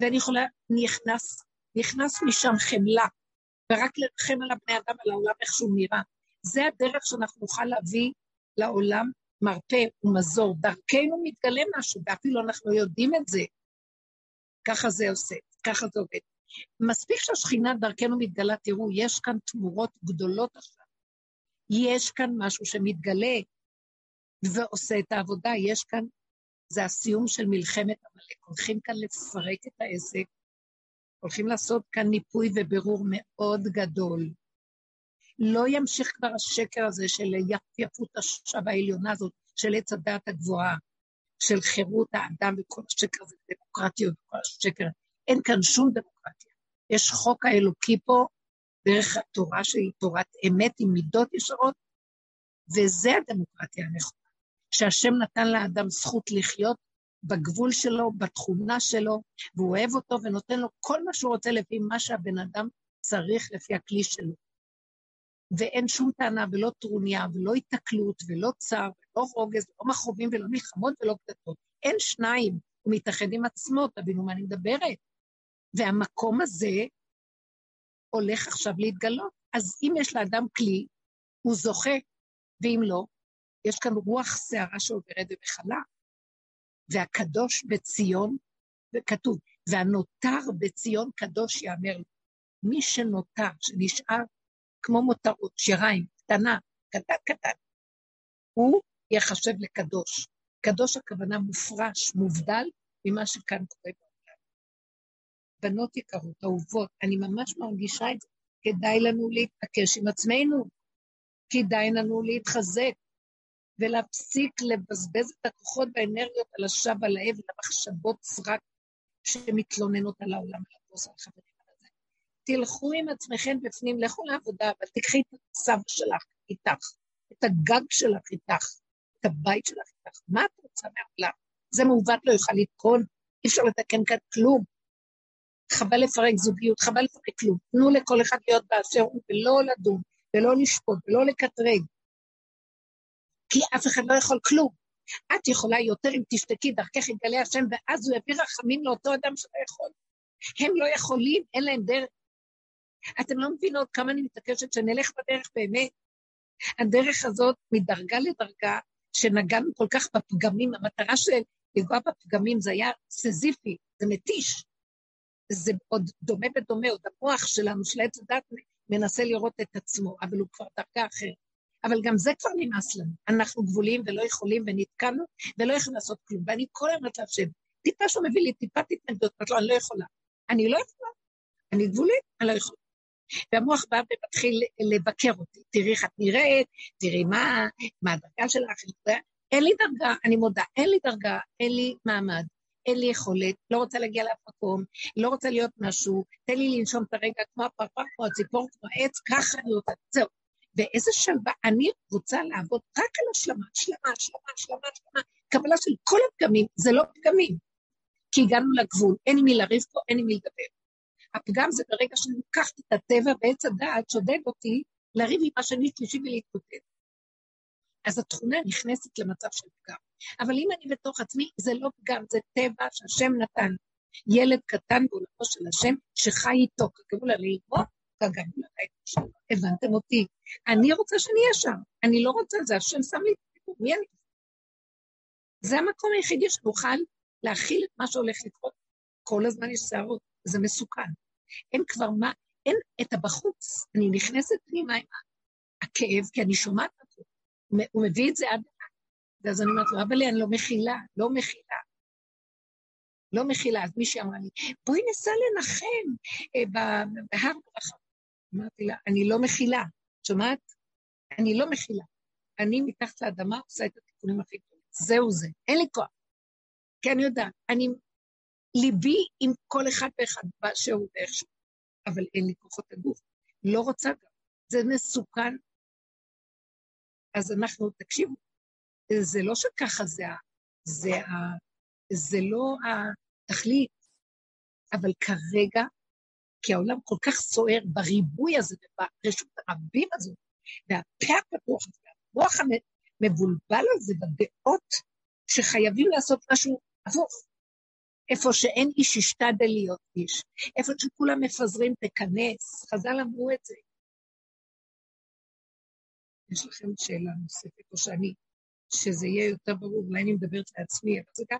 ואני יכולה, נכנס, נכנס משם חמלה, ורק לרחם על הבני אדם, על העולם, איך שהוא נראה. זה הדרך שאנחנו נוכל להביא לעולם מרפא ומזור. דרכנו מתגלה משהו, ואפילו אנחנו יודעים את זה. ככה זה עושה, ככה זה עובד. מספיק שהשכינה דרכנו מתגלה, תראו, יש כאן תמורות גדולות עכשיו. יש כאן משהו שמתגלה ועושה את העבודה, יש כאן, זה הסיום של מלחמת עמלק. הולכים כאן לפרק את העסק, הולכים לעשות כאן ניפוי ובירור מאוד גדול. לא ימשיך כבר השקר הזה של יפייפות השווה העליונה הזאת, של עץ הדעת הגבוהה, של חירות האדם וכל השקר הזה, דמוקרטיות וכל השקר. אין כאן שום דמוקרטיה. יש חוק האלוקי פה, דרך התורה שהיא תורת אמת עם מידות ישרות, וזה הדמוקרטיה הנכונה. שהשם נתן לאדם זכות לחיות בגבול שלו, בתכונה שלו, והוא אוהב אותו ונותן לו כל מה שהוא רוצה לפי מה שהבן אדם צריך לפי הכלי שלו. ואין שום טענה ולא טרוניה ולא התקלות ולא צער ולא רוגז ולא מכרובים ולא מלחמות ולא קטטות. אין שניים, הוא מתאחד עם עצמו, תבינו מה אני מדברת. והמקום הזה הולך עכשיו להתגלות. אז אם יש לאדם כלי, הוא זוכה, ואם לא, יש כאן רוח שערה שעוברת ומכלה. והקדוש בציון, וכתוב, והנותר בציון קדוש יאמר לו. מי שנותר, שנשאר כמו מותרות, שיריים, קטנה, קטן קטן, הוא ייחשב לקדוש. קדוש הכוונה מופרש, מובדל, ממה שכאן קורה בעולם. בנות יקרות, אהובות, אני ממש מרגישה את זה. כדאי לנו להתעקש עם עצמנו, כדאי לנו להתחזק, ולהפסיק לבזבז את הכוחות והאנרגיות על השווא, על האב, למחשבות סרק שמתלוננות על העולם, על הבוס, על החברים. תלכו עם עצמכם בפנים, לכו לעבודה, אבל תקחי את הסבא שלך איתך, את הגג שלך איתך, את הבית שלך איתך. מה את רוצה מהעולם? זה מעוות לא יוכל לתקון, אי אפשר לתקן כאן כלום. חבל לפרק זוגיות, חבל לפרק כלום. תנו לכל אחד להיות באשר הוא, ולא לדון, ולא לשפוט, ולא לקטרג. כי אף אחד לא יכול כלום. את יכולה יותר אם תשתקי, דרכך יגלה השם, ואז הוא יביא רחמים לאותו אדם שלא יכול. הם לא יכולים, אין להם דרך. אתם לא מבינות כמה אני מתעקשת שנלך בדרך באמת. הדרך הזאת מדרגה לדרגה, שנגענו כל כך בפגמים, המטרה של לגוע בפגמים זה היה סזיפי, זה מתיש. זה עוד דומה ודומה, עוד המוח שלנו, של עץ הדת, מנסה לראות את עצמו, אבל הוא כבר דרגה אחרת. אבל גם זה כבר נמאס לנו. אנחנו גבולים ולא יכולים ונתקענו ולא יכולים לעשות כלום. ואני כל היום אומרת להשם, טיפה שהוא מביא לי טיפת התנגדות, אמרתי לו, אני לא יכולה. אני לא יכולה. אני גבולית, אני לא יכולה. והמוח בא ומתחיל לבקר אותי. תראי איך את נראית, תראי מה, מה הדרגה שלך, אין לי דרגה, אני מודה, אין לי דרגה, אין לי מעמד, אין לי יכולת, לא רוצה להגיע לאף מקום, לא רוצה להיות משהו, תן לי לנשום את הרגע כמו הפרפר, כמו הציפור, כמו העץ, ככה אני רוצה, זהו. ואיזה שלווה, אני רוצה לעבוד רק על השלמה, שלמה, שלמה, שלמה, שלמה, קבלה של כל הפגמים, זה לא פגמים, כי הגענו לגבול, אין עם מי לריב פה, אין עם מי לדבר. הפגם זה ברגע שאני לוקחת את הטבע ועץ הדעת שודד אותי לריב עם השני שלישי ולהתקוטט. אז התכונה נכנסת למצב של פגם. אבל אם אני בתוך עצמי, זה לא פגם, זה טבע שהשם נתן. ילד קטן בעולמו של השם שחי איתו, כגמול ללמוד, כגמול שלו. הבנתם אותי? אני רוצה שנהיה שם, אני לא רוצה, זה השם שם לי את הסיפור, מי אני? זה המקום היחידי שנוכל להכיל את מה שהולך לקרות. כל הזמן יש שערות, זה מסוכן. אין כבר מה, אין את הבחוץ. אני נכנסת פנימה עם הכאב, כי אני שומעת אותו. הוא מביא את זה עד... ואז אני אומרת לו, אבל אני לא מכילה, לא מכילה. לא מכילה. אז מישהי אמרה לי, בואי נסע לנחם אה, בהר ברכה. אמרתי לה, אני לא מכילה. שומעת? אני לא מכילה. אני מתחת לאדמה עושה את התיקונים הכי טובים. זהו זה, אין לי כוח. כי אני יודעת, אני, ליבי עם כל אחד ואחד באשר הוא ואיכשהו. אבל אין לי כוחות הגוף. לא רוצה גם. זה מסוכן. אז אנחנו, תקשיבו, זה לא שככה זה, זה, זה לא התכלית, אבל כרגע, כי העולם כל כך סוער בריבוי הזה וברשות הרבים הזו, והפה הפתוח, והמוח המבולבל הזה בדעות, שחייבים לעשות משהו הפוך. איפה שאין איש ישתדל להיות איש, איפה שכולם מפזרים תיכנס, חז"ל אמרו את זה. יש לכם שאלה נוספת, או שאני, שזה יהיה יותר ברור, אולי אני מדברת לעצמי, אבל זה גם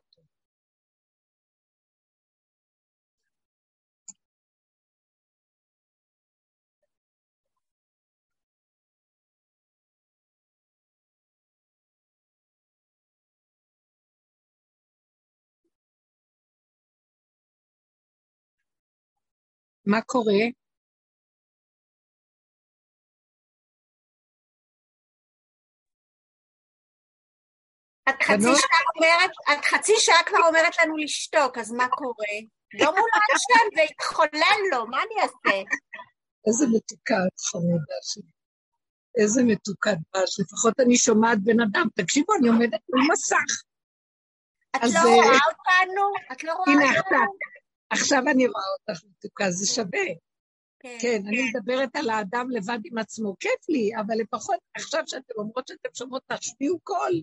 מה קורה? את חצי שעה אומרת, את חצי שעה כבר אומרת לנו לשתוק, אז מה קורה? לא מול העשן והתחולל לו, מה אני אעשה? איזה מתוקה את חמודה שלי. איזה מתוקה דבש, לפחות אני שומעת בן אדם. תקשיבו, אני עומדת מול מסך. את לא רואה אה, אותנו? את לא רואה אותנו? עכשיו אני רואה אותך מתוקה, זה שווה. כן, כן, אני מדברת על האדם לבד עם עצמו, כיף לי, אבל לפחות עכשיו שאתם אומרות שאתם שומעות, תשמיעו קול.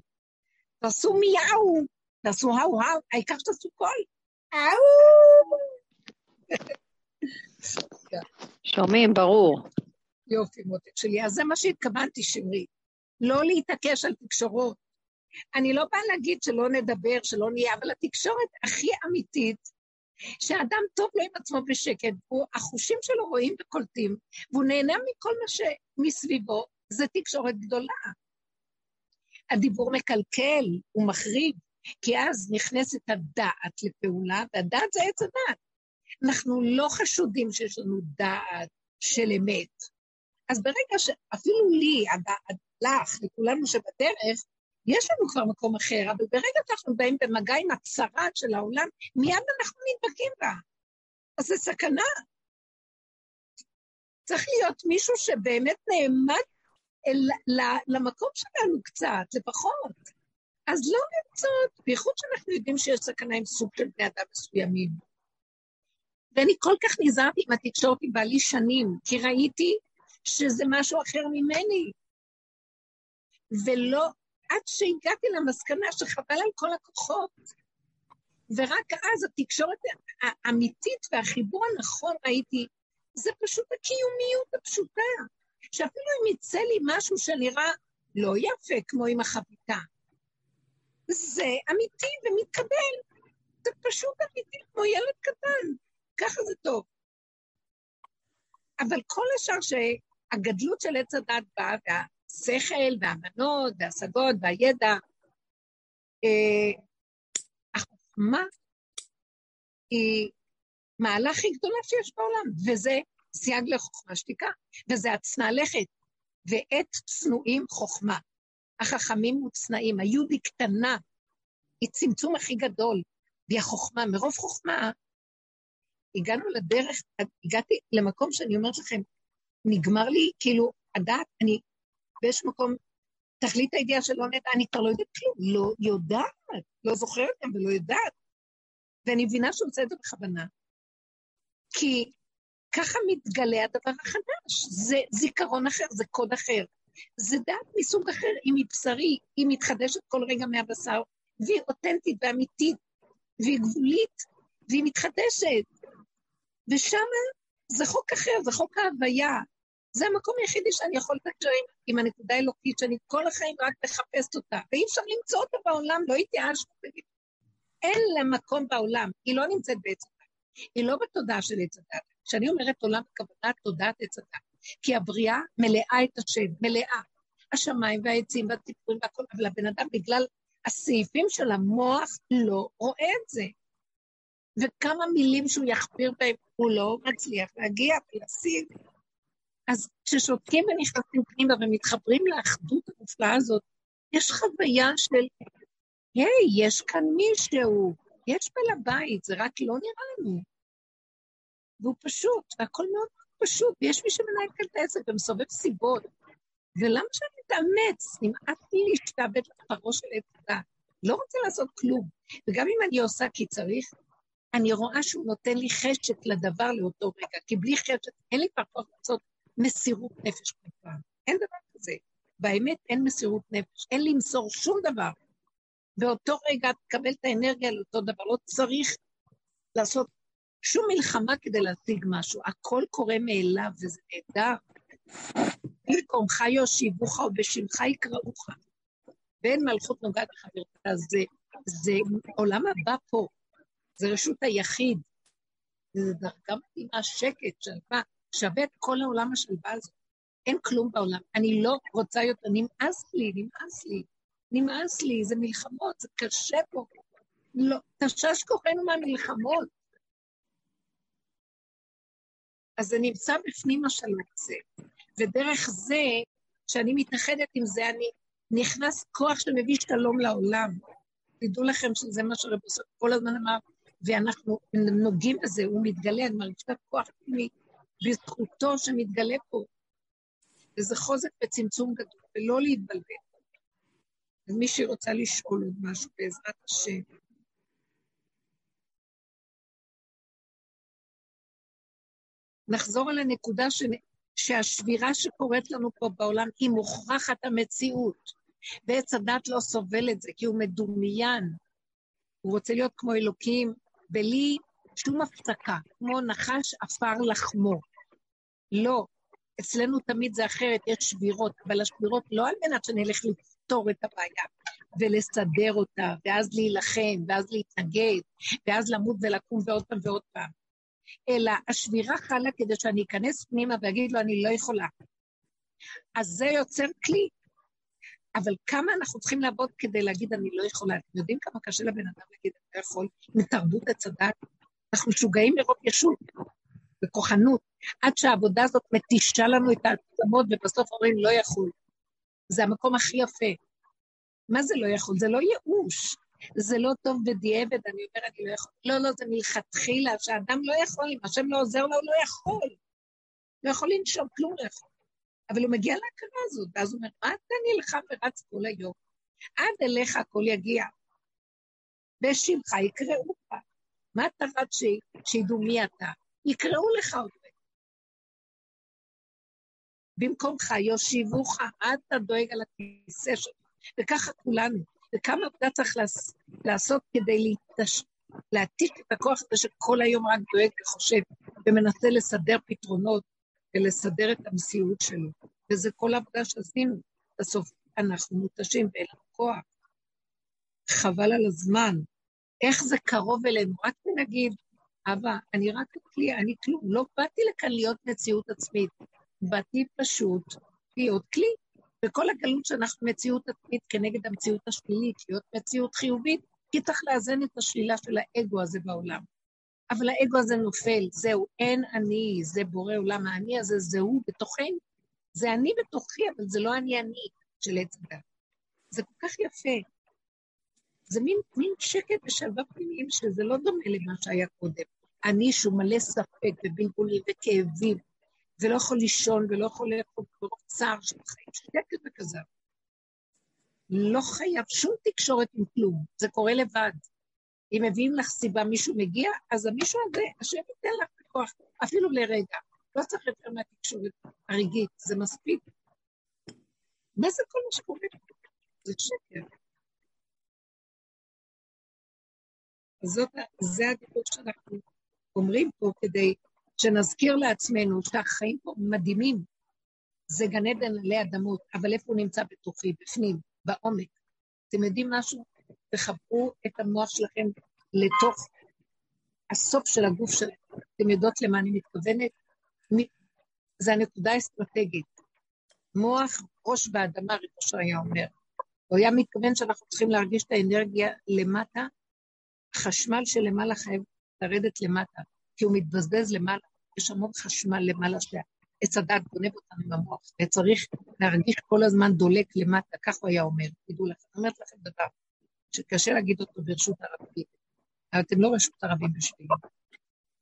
תעשו מיהו, תעשו האו האו, העיקר שתעשו קול. שומעים, ברור. יופי, מותק שלי. אז זה מה שהתכוונתי, שמרי. לא להתעקש על תקשורות. אני לא באה להגיד שלא נדבר, שלא נהיה, אבל התקשורת הכי אמיתית שאדם טוב לו עם עצמו בשקט, החושים שלו רואים וקולטים, והוא נהנה מכל מה שמסביבו, זה תקשורת גדולה. הדיבור מקלקל, הוא מחריב, כי אז נכנסת הדעת לפעולה, והדעת זה עץ הדעת. אנחנו לא חשודים שיש לנו דעת של אמת. אז ברגע שאפילו לי, הדעת, לך, לכולנו שבדרך, יש לנו כבר מקום אחר, אבל ברגע שאנחנו באים במגע עם הצרת של העולם, מיד אנחנו נדבקים בה. אז זה סכנה. צריך להיות מישהו שבאמת נעמד אל, למקום שלנו קצת, לפחות. אז לא לרצות, בייחוד שאנחנו יודעים שיש סכנה עם סוג של בני אדם מסוימים. ואני כל כך נזהרתי עם התקשורת עם בעלי שנים, כי ראיתי שזה משהו אחר ממני. ולא עד שהגעתי למסקנה שחבל על כל הכוחות. ורק אז התקשורת האמיתית והחיבור הנכון ראיתי, זה פשוט הקיומיות הפשוטה. שאפילו אם יצא לי משהו שנראה לא יפה כמו עם החביתה, זה אמיתי ומתקבל. זה פשוט אמיתי כמו ילד קטן. ככה זה טוב. אבל כל השאר שהגדלות של עץ הדת באה, השכל והמנות והשגות והידע. אה, החוכמה היא מעלה הכי גדולה שיש בעולם, וזה סייג לחוכמה שתיקה, וזה הצנע לכת. ועת צנועים חוכמה. החכמים מוצנעים, היהודי קטנה, היא צמצום הכי גדול, והיא החוכמה. מרוב חוכמה, הגענו לדרך, הגעתי למקום שאני אומרת לכם, נגמר לי, כאילו, הדעת, אני באיזשהו מקום, תכלית הידיעה שלא נדע, אני כבר לא יודעת כלום, לא יודעת, לא זוכרת גם ולא יודעת. ואני מבינה שהוא עושה את זה בכוונה. כי ככה מתגלה הדבר החדש, זה זיכרון אחר, זה קוד אחר. זה דעת מסוג אחר, היא מבשרי, היא מתחדשת כל רגע מהבשר, והיא אותנטית ואמיתית, והיא גבולית, והיא מתחדשת. ושם זה חוק אחר, זה חוק ההוויה, זה המקום היחידי שאני יכול לתקשר עם, הנקודה האלוקית, שאני כל החיים רק מחפשת אותה, ואי אפשר למצוא אותה בעולם, לא התייאשנו. אין לה מקום בעולם, היא לא נמצאת בעץ הדת, היא לא בתודעה של עץ הדת. כשאני אומרת עולם, הכוונה תודעת עץ הדת, כי הבריאה מלאה את השם, מלאה. השמיים והעצים והציפורים והכל, אבל הבן אדם, בגלל הסעיפים של המוח, לא רואה את זה. וכמה מילים שהוא יכביר בהם, הוא לא מצליח להגיע ולהשיג. אז כששותקים ונכנסים פנימה ומתחברים לאחדות המופלאה הזאת, יש חוויה של, היי, hey, יש כאן מישהו, יש בעל הבית, זה רק לא נראה לנו. והוא פשוט, והכל מאוד פשוט, ויש מי שמנהל כאן את העסק ומסובב סיבות. ולמה שאני אתאמץ? נמאס לי להשתעבד לפרו של עץ לא רוצה לעשות כלום. וגם אם אני עושה כי צריך, אני רואה שהוא נותן לי חשק לדבר לאותו רגע, כי בלי חשק אין לי פחות לעשות מסירות נפש כל פעם. אין דבר כזה. באמת אין מסירות נפש, אין למסור שום דבר. באותו רגע תקבל את האנרגיה לאותו דבר, לא צריך לעשות שום מלחמה כדי להשיג משהו, הכל קורה מאליו וזה נהדר. במקומך יושיבוך ובשמך יקראוך. ואין מלכות נוגעת לחברתה, זה, זה עולם הבא פה, זה רשות היחיד. זה דרגה מדהימה, שקט, שלווה, שווה את כל העולם השלווה הזה. אין כלום בעולם. אני לא רוצה יותר, נמאס לי, נמאס לי, נמאס לי, זה מלחמות, זה קשה פה. לא, תשש כוחנו מהמלחמות. אז זה נמצא בפנים השלום הזה, ודרך זה, כשאני מתאחדת עם זה, אני נכנס כוח שמביא שלום לעולם. תדעו לכם שזה מה שרבי סוף כל הזמן אמר, ואנחנו נוגעים בזה, הוא מתגלה, אני מרגישה כוח פנימי בזכותו שמתגלה פה. וזה חוזק וצמצום גדול, ולא להתבלבל. אז מי שרוצה לשאול עוד משהו, בעזרת השם. נחזור על הנקודה ש... שהשבירה שקורית לנו פה בעולם היא מוכרחת המציאות, ועץ הדת לא סובל את זה, כי הוא מדומיין. הוא רוצה להיות כמו אלוקים, בלי שום הפסקה, כמו נחש עפר לחמו. לא, אצלנו תמיד זה אחרת, יש שבירות, אבל השבירות לא על מנת שנלך לפתור את הבעיה ולסדר אותה, ואז להילחם, ואז להתנגד, ואז למות ולקום ועוד פעם ועוד פעם. אלא השבירה חלה כדי שאני אכנס פנימה ואגיד לו, אני לא יכולה. אז זה יוצר כלי. אבל כמה אנחנו צריכים לעבוד כדי להגיד, אני לא יכולה. אתם יודעים כמה קשה לבן אדם להגיד, אני לא יכול, מתרבות עץ? אנחנו משוגעים מרוב ישות. בכוחנות, עד שהעבודה הזאת מתישה לנו את העצמות, ובסוף אומרים, לא יכול. זה המקום הכי יפה. מה זה לא יכול? זה לא ייאוש. זה לא טוב בדיעבד, אני אומר, אני לא יכול. לא, לא, זה מלכתחילה, שאדם לא יכול, אם השם לא עוזר לו, הוא לא יכול. לא יכול לנשום, כלום לא יכול. אבל הוא מגיע להכרה הזאת, ואז הוא אומר, מה אתה נלחם ורץ כל היום? עד אליך הכל יגיע. בשמך יקראו לך. מה אתה רץ שידעו מי אתה? יקראו לך עוד רגע. במקומך יושיבוך, אתה דואג על הכיסא שלך, וככה כולנו. וכמה עבודה צריך לעשות כדי להתש... להעתיק את הכוח הזה שכל היום רק דואג וחושב ומנסה לסדר פתרונות ולסדר את המציאות שלו. וזה כל העבודה שעשינו. בסוף אנחנו מותשים ואין לנו כוח. חבל על הזמן. איך זה קרוב אלינו? רק נגיד, אבא, אני רק כלי, אני כלום, לא באתי לכאן להיות מציאות עצמית, באתי פשוט להיות כלי. וכל הגלות שאנחנו מציאות עצמית כנגד המציאות השלילית, להיות מציאות חיובית, כי צריך לאזן את השלילה של האגו הזה בעולם. אבל האגו הזה נופל, זהו, אין אני, זה בורא עולם, האני הזה זה הוא בתוכנו. זה אני בתוכי, אבל זה לא אני אני של עץ הדת. זה כל כך יפה. זה מין, מין שקט ושלווה פנימיים שזה לא דומה למה שהיה קודם. אני שהוא מלא ספק ובלבולים וכאבים, ולא יכול לישון ולא יכול לאכול ברוב צער של חיים, שקט וכזה. לא חייב שום תקשורת עם כלום, זה קורה לבד. אם מביאים לך סיבה, מישהו מגיע, אז המישהו הזה, השם ייתן לך כוח, אפילו לרגע. לא צריך יותר מהתקשורת הרגעית, זה מספיק. מה זה כל מה שקורה? זה שקר. זאת, זה הדיבור שאנחנו אומרים פה כדי שנזכיר לעצמנו שהחיים פה מדהימים. זה גן עדן עלי אדמות, אבל איפה הוא נמצא בתוכי, בפנים, בעומק? אתם יודעים משהו? תחברו את המוח שלכם לתוך הסוף של הגוף שלכם. אתם יודעות למה אני מתכוונת? זה הנקודה האסטרטגית. מוח ראש באדמה, ריבו שהיה אומר. הוא היה מתכוון שאנחנו צריכים להרגיש את האנרגיה למטה, חשמל שלמעלה חייב לרדת למטה, כי הוא מתבזבז למעלה, יש המון חשמל למעלה שעץ הדת גונב אותנו במוח, וצריך להרגיש כל הזמן דולק למטה, כך הוא היה אומר, תדעו לכם, אני אומרת לכם דבר שקשה להגיד אותו ברשות הרבים, אבל אתם לא רשות הרבים בשבילי.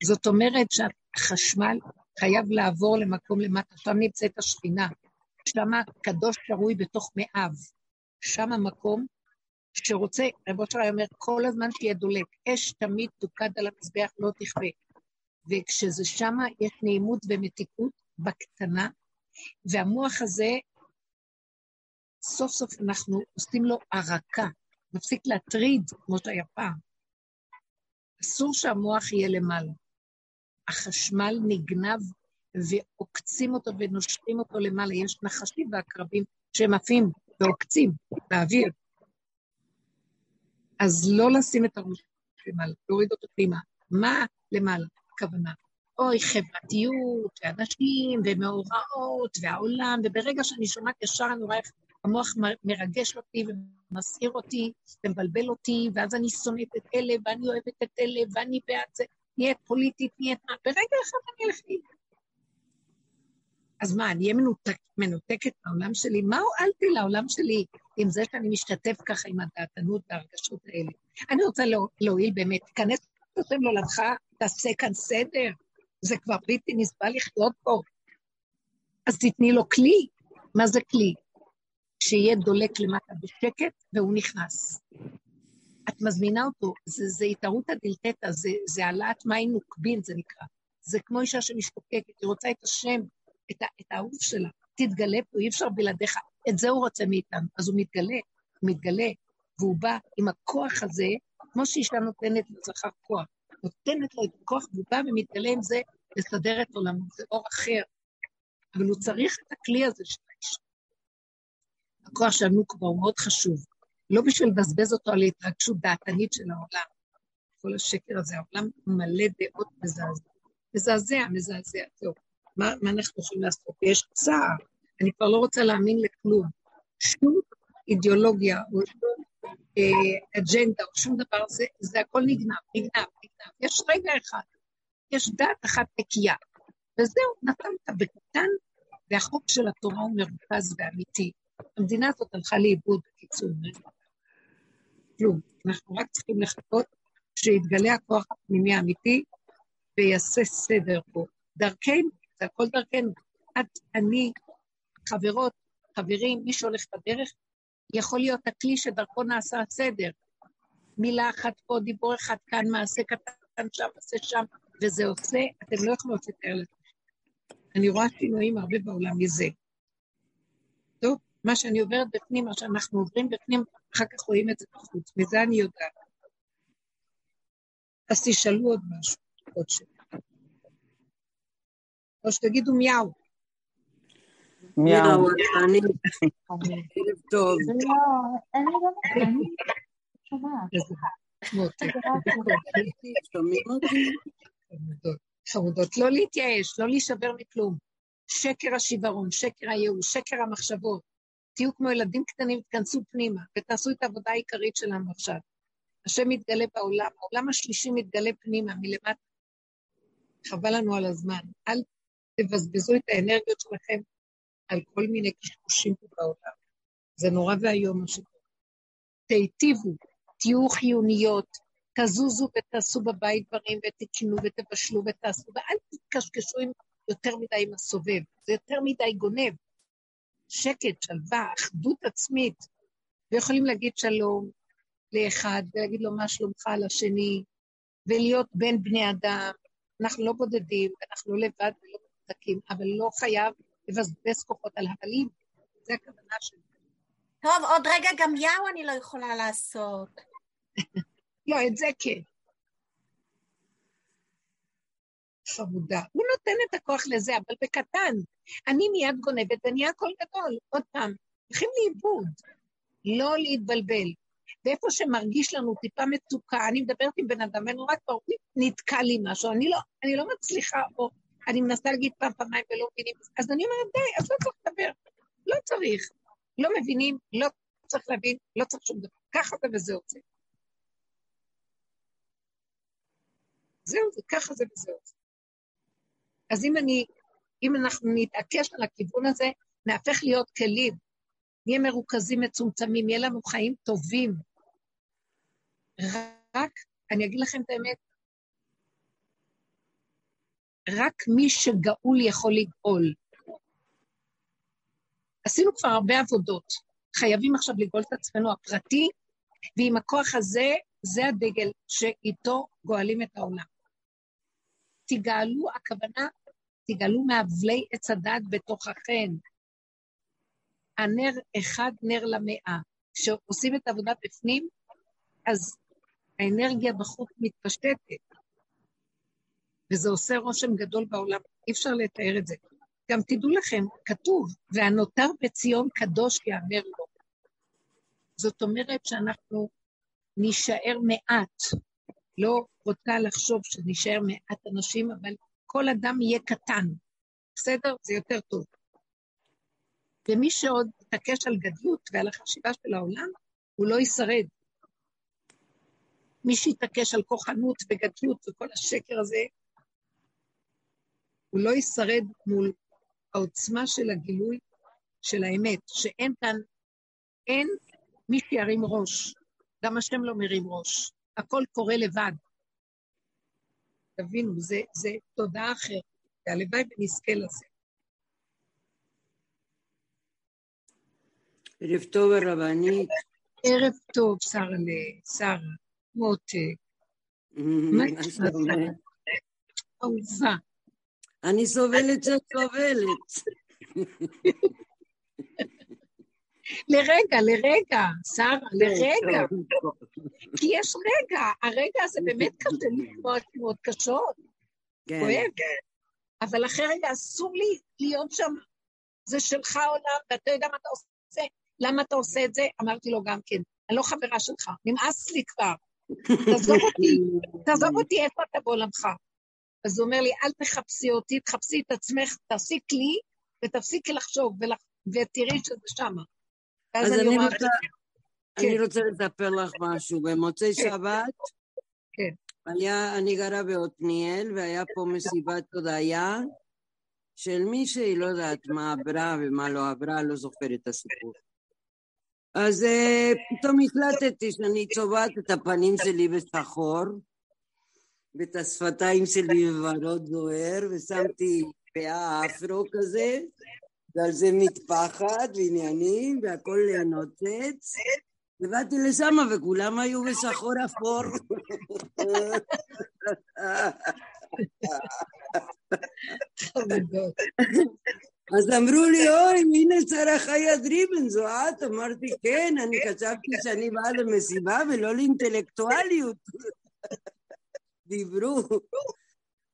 זאת אומרת שהחשמל חייב לעבור למקום למטה, שם נמצאת השכינה, שם הקדוש שרוי בתוך מאב, שם המקום שרוצה, רב אושר אומר, כל הזמן שיהיה דולק, אש תמיד תוקד על המזבח, לא תכבה. וכשזה שמה, יש נעימות ומתיקות בקטנה, והמוח הזה סוף סוף אנחנו עושים לו ערקה, מפסיק להטריד כמו שהיה פעם. אסור שהמוח יהיה למעלה. החשמל נגנב ועוקצים אותו ונושרים אותו למעלה. יש נחשים ועקרבים שהם עפים ועוקצים באוויר. אז לא לשים את הראש למעלה, להוריד אותו פנימה. מה למעלה? הכוונה. אוי, חברתיות, ואנשים, ומאורעות, והעולם, וברגע שאני שומעת ישר אני רואה איך המוח מרגש אותי ומסעיר אותי ומבלבל אותי, ואז אני שונאת את אלה, ואני אוהבת את אלה, ואני בעד זה, נהיית פוליטית, נהיית מה, ברגע אחד אני אלך לי. אז מה, אני אהיה מנותק, מנותקת מהעולם שלי? מה הועלתי לעולם שלי עם זה שאני משתתף ככה עם הדעתנות והרגשות האלה? אני רוצה להועיל באמת, תיכנס לשם לעולמך, תעשה כאן סדר, זה כבר בלתי נסבל לחיות פה. אז תתני לו כלי. מה זה כלי? שיהיה דולק למטה בשקט והוא נכנס. את מזמינה אותו, זה, זה התערותא דלתתא, זה, זה העלאת מים נוקבין, זה נקרא. זה כמו אישה שמשתוקקת, היא רוצה את השם, את, את האהוב שלה. תתגלה פה, אי אפשר בלעדיך. את זה הוא רוצה מאיתנו. אז הוא מתגלה, הוא מתגלה, והוא בא עם הכוח הזה, כמו שאישה נותנת לזכר כוח. נותנת לו את הכוח, והוא בא ומתגלה עם זה לסדר את עולמו, זה אור אחר. אבל הוא צריך את הכלי הזה של האישה. הכוח של הנוקבה הוא מאוד חשוב. לא בשביל לבזבז אותו על התרגשות דעתנית של העולם. כל השקר הזה, העולם מלא דעות מזעזע. מזעזע, מזעזע, זהו. מה, מה אנחנו יכולים לעשות? יש צער. אני כבר לא רוצה להאמין לכלום. שום אידיאולוגיה או שום אה, אג'נדה או שום דבר, זה, זה הכל נגנב, נגנב, נגנב. יש רגע אחד, יש דת אחת נקייה, וזהו, נתנת בקטן, והחוק של התורה הוא מרוכז ואמיתי. המדינה הזאת הלכה לאיבוד, בקיצור. כלום. אנחנו רק צריכים לחכות שיתגלה הכוח הפנימי האמיתי ויעשה סדר פה. דרכנו, זה הכל דרכנו. את, אני, חברות, חברים, מי שהולך בדרך, יכול להיות הכלי שדרכו נעשה הסדר. מילה אחת פה, דיבור אחד כאן, מעשה קטן שם, מעשה שם, וזה עושה, אתם לא יכולים לתאר לזה. אני רואה שינויים הרבה בעולם מזה. טוב, מה שאני עוברת בפנים, מה שאנחנו עוברים בפנים, אחר כך רואים את זה בחוץ, מזה אני יודעת. אז תשאלו עוד משהו, עוד שאלה. או שתגידו מיהו. מיהו, אני. ערב טוב. חמודות, לא להתייאש, לא להישבר מכלום. שקר השיוורון, שקר הייאוש, שקר המחשבות. תהיו כמו ילדים קטנים, תכנסו פנימה ותעשו את העבודה העיקרית שלנו עכשיו. השם מתגלה בעולם, העולם השלישי מתגלה פנימה, מלמטה. חבל לנו על הזמן. אל תבזבזו את האנרגיות שלכם על כל מיני קשקושים פה בעולם. זה נורא ואיום מה שקורה. תיטיבו, תהיו חיוניות, תזוזו ותעשו בבית דברים ותקנו ותבשלו ותעשו, ואל תקשקשו עם יותר מדי עם הסובב, זה יותר מדי גונב. שקט, שלווה, אחדות עצמית, ויכולים להגיד שלום לאחד, ולהגיד לו מה שלומך לשני, ולהיות בין בני אדם. אנחנו לא בודדים, אנחנו לא לבד ולא מנותקים, אבל לא חייב לבזבז כוחות על הבלים. זה הכוונה שלי. טוב, עוד רגע גם יאו אני לא יכולה לעשות. *laughs* לא, את זה כן. חמודה. הוא נותן את הכוח לזה, אבל בקטן. אני מיד גונבת ונהיה קול גדול. עוד פעם, הולכים לאיבוד. לא להתבלבל. ואיפה שמרגיש לנו טיפה מצוקה, אני מדברת עם בן אדם, ואני רק כבר נתקע לי משהו, אני לא, אני לא מצליחה, או אני מנסה להגיד פעם, פעמיים ולא מבינים, אז אני אומרת, די, אז לא צריך לדבר. לא צריך. לא מבינים, לא צריך להבין, לא צריך שום דבר. ככה זה וזהו זה. זהו זה, ככה זה וזהו זה. אז אם אני, אם אנחנו נתעקש על הכיוון הזה, נהפך להיות כלים, נהיה מרוכזים מצומצמים, יהיה לנו חיים טובים. רק, אני אגיד לכם את האמת, רק מי שגאול יכול לגאול. עשינו כבר הרבה עבודות, חייבים עכשיו לגאול את עצמנו הפרטי, ועם הכוח הזה, זה הדגל שאיתו גואלים את העולם. תגאלו, הכוונה, תגאלו מאבלי עץ הדת בתוככם. הנר אחד נר למאה. כשעושים את העבודה בפנים, אז האנרגיה בחוץ מתפשטת, וזה עושה רושם גדול בעולם, אי אפשר לתאר את זה. גם תדעו לכם, כתוב, והנותר בציון קדוש יאמר לו. זאת אומרת שאנחנו נישאר מעט. לא רוצה לחשוב שנישאר מעט אנשים, אבל כל אדם יהיה קטן. בסדר? זה יותר טוב. ומי שעוד מתעקש על גדלות ועל החשיבה של העולם, הוא לא ישרד. מי שיתעקש על כוחנות וגדלות וכל השקר הזה, הוא לא ישרד מול העוצמה של הגילוי של האמת, שאין כאן, אין מי שירים ראש. גם השם לא מרים ראש. הכל קורה לבד. תבינו, זה, זה תודעה אחרת, והלוואי ונזכה לזה. ערב טוב הרבנית. ערב טוב, שרה, שרה, מותק. מה שלומך? אהובה. אני סובלת שאת סובלת. לרגע, לרגע, שרה, לרגע. כי יש רגע, הרגע הזה באמת קשה לשמוע תנועות קשות. כן. כואב. אבל אחרי רגע אסור לי להיות שם. זה שלך עולם, ואתה יודע מה אתה עושה. למה אתה עושה את זה? אמרתי לו גם כן, אני לא חברה שלך, נמאס לי כבר. *laughs* תעזוב אותי, תעזוב אותי איפה אתה בעולמך. אז הוא אומר לי, אל תחפשי אותי, תחפשי את עצמך, תעשי כלי, ותפסיקי לחשוב, ותראי שזה שמה. אז אני רוצה, אני רוצה לספר לך משהו. במוצאי שבת, כן. היה, אני גרה בעתניאל, והיה פה מסיבת הודיה של מישהי, לא יודעת מה עברה ומה לא עברה, לא זוכרת את הסיפור. אז uh, פתאום החלטתי שאני צובעת את הפנים שלי בשחור, ואת השפתיים שלי בוורוד זוהר, ושמתי פאה אפרו כזה, ועל זה מטפחת ועניינים, והכל נוצץ. ובאתי לשם וכולם היו בשחור אפור. אז אמרו לי, אוי, הנה שרה חיה דריבן, זו את? אמרתי, כן, אני חשבתי שאני באה למסיבה ולא לאינטלקטואליות. דיברו.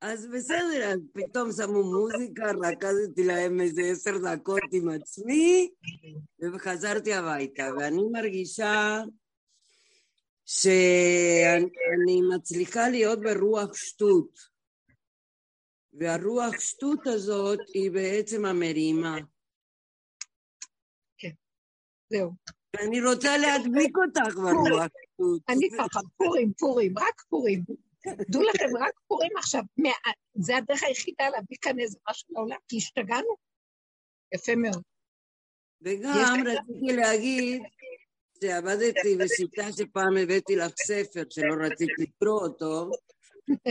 אז בסדר, אז פתאום שמו מוזיקה, רקדתי להם איזה עשר דקות עם עצמי, וחזרתי הביתה, ואני מרגישה שאני מצליחה להיות ברוח שטות. והרוח שטות הזאת היא בעצם המרימה. כן, זהו. ואני רוצה להדביק אותך ברוח שטות. אני ככה, פורים, פורים, רק פורים. דעו לכם, רק פורים עכשיו, זה הדרך היחידה להביא כאן איזה משהו לעולם, כי השתגענו. יפה מאוד. וגם רציתי להגיד שעבדתי בשיטה שפעם הבאתי לך ספר שלא רצית לקרוא אותו,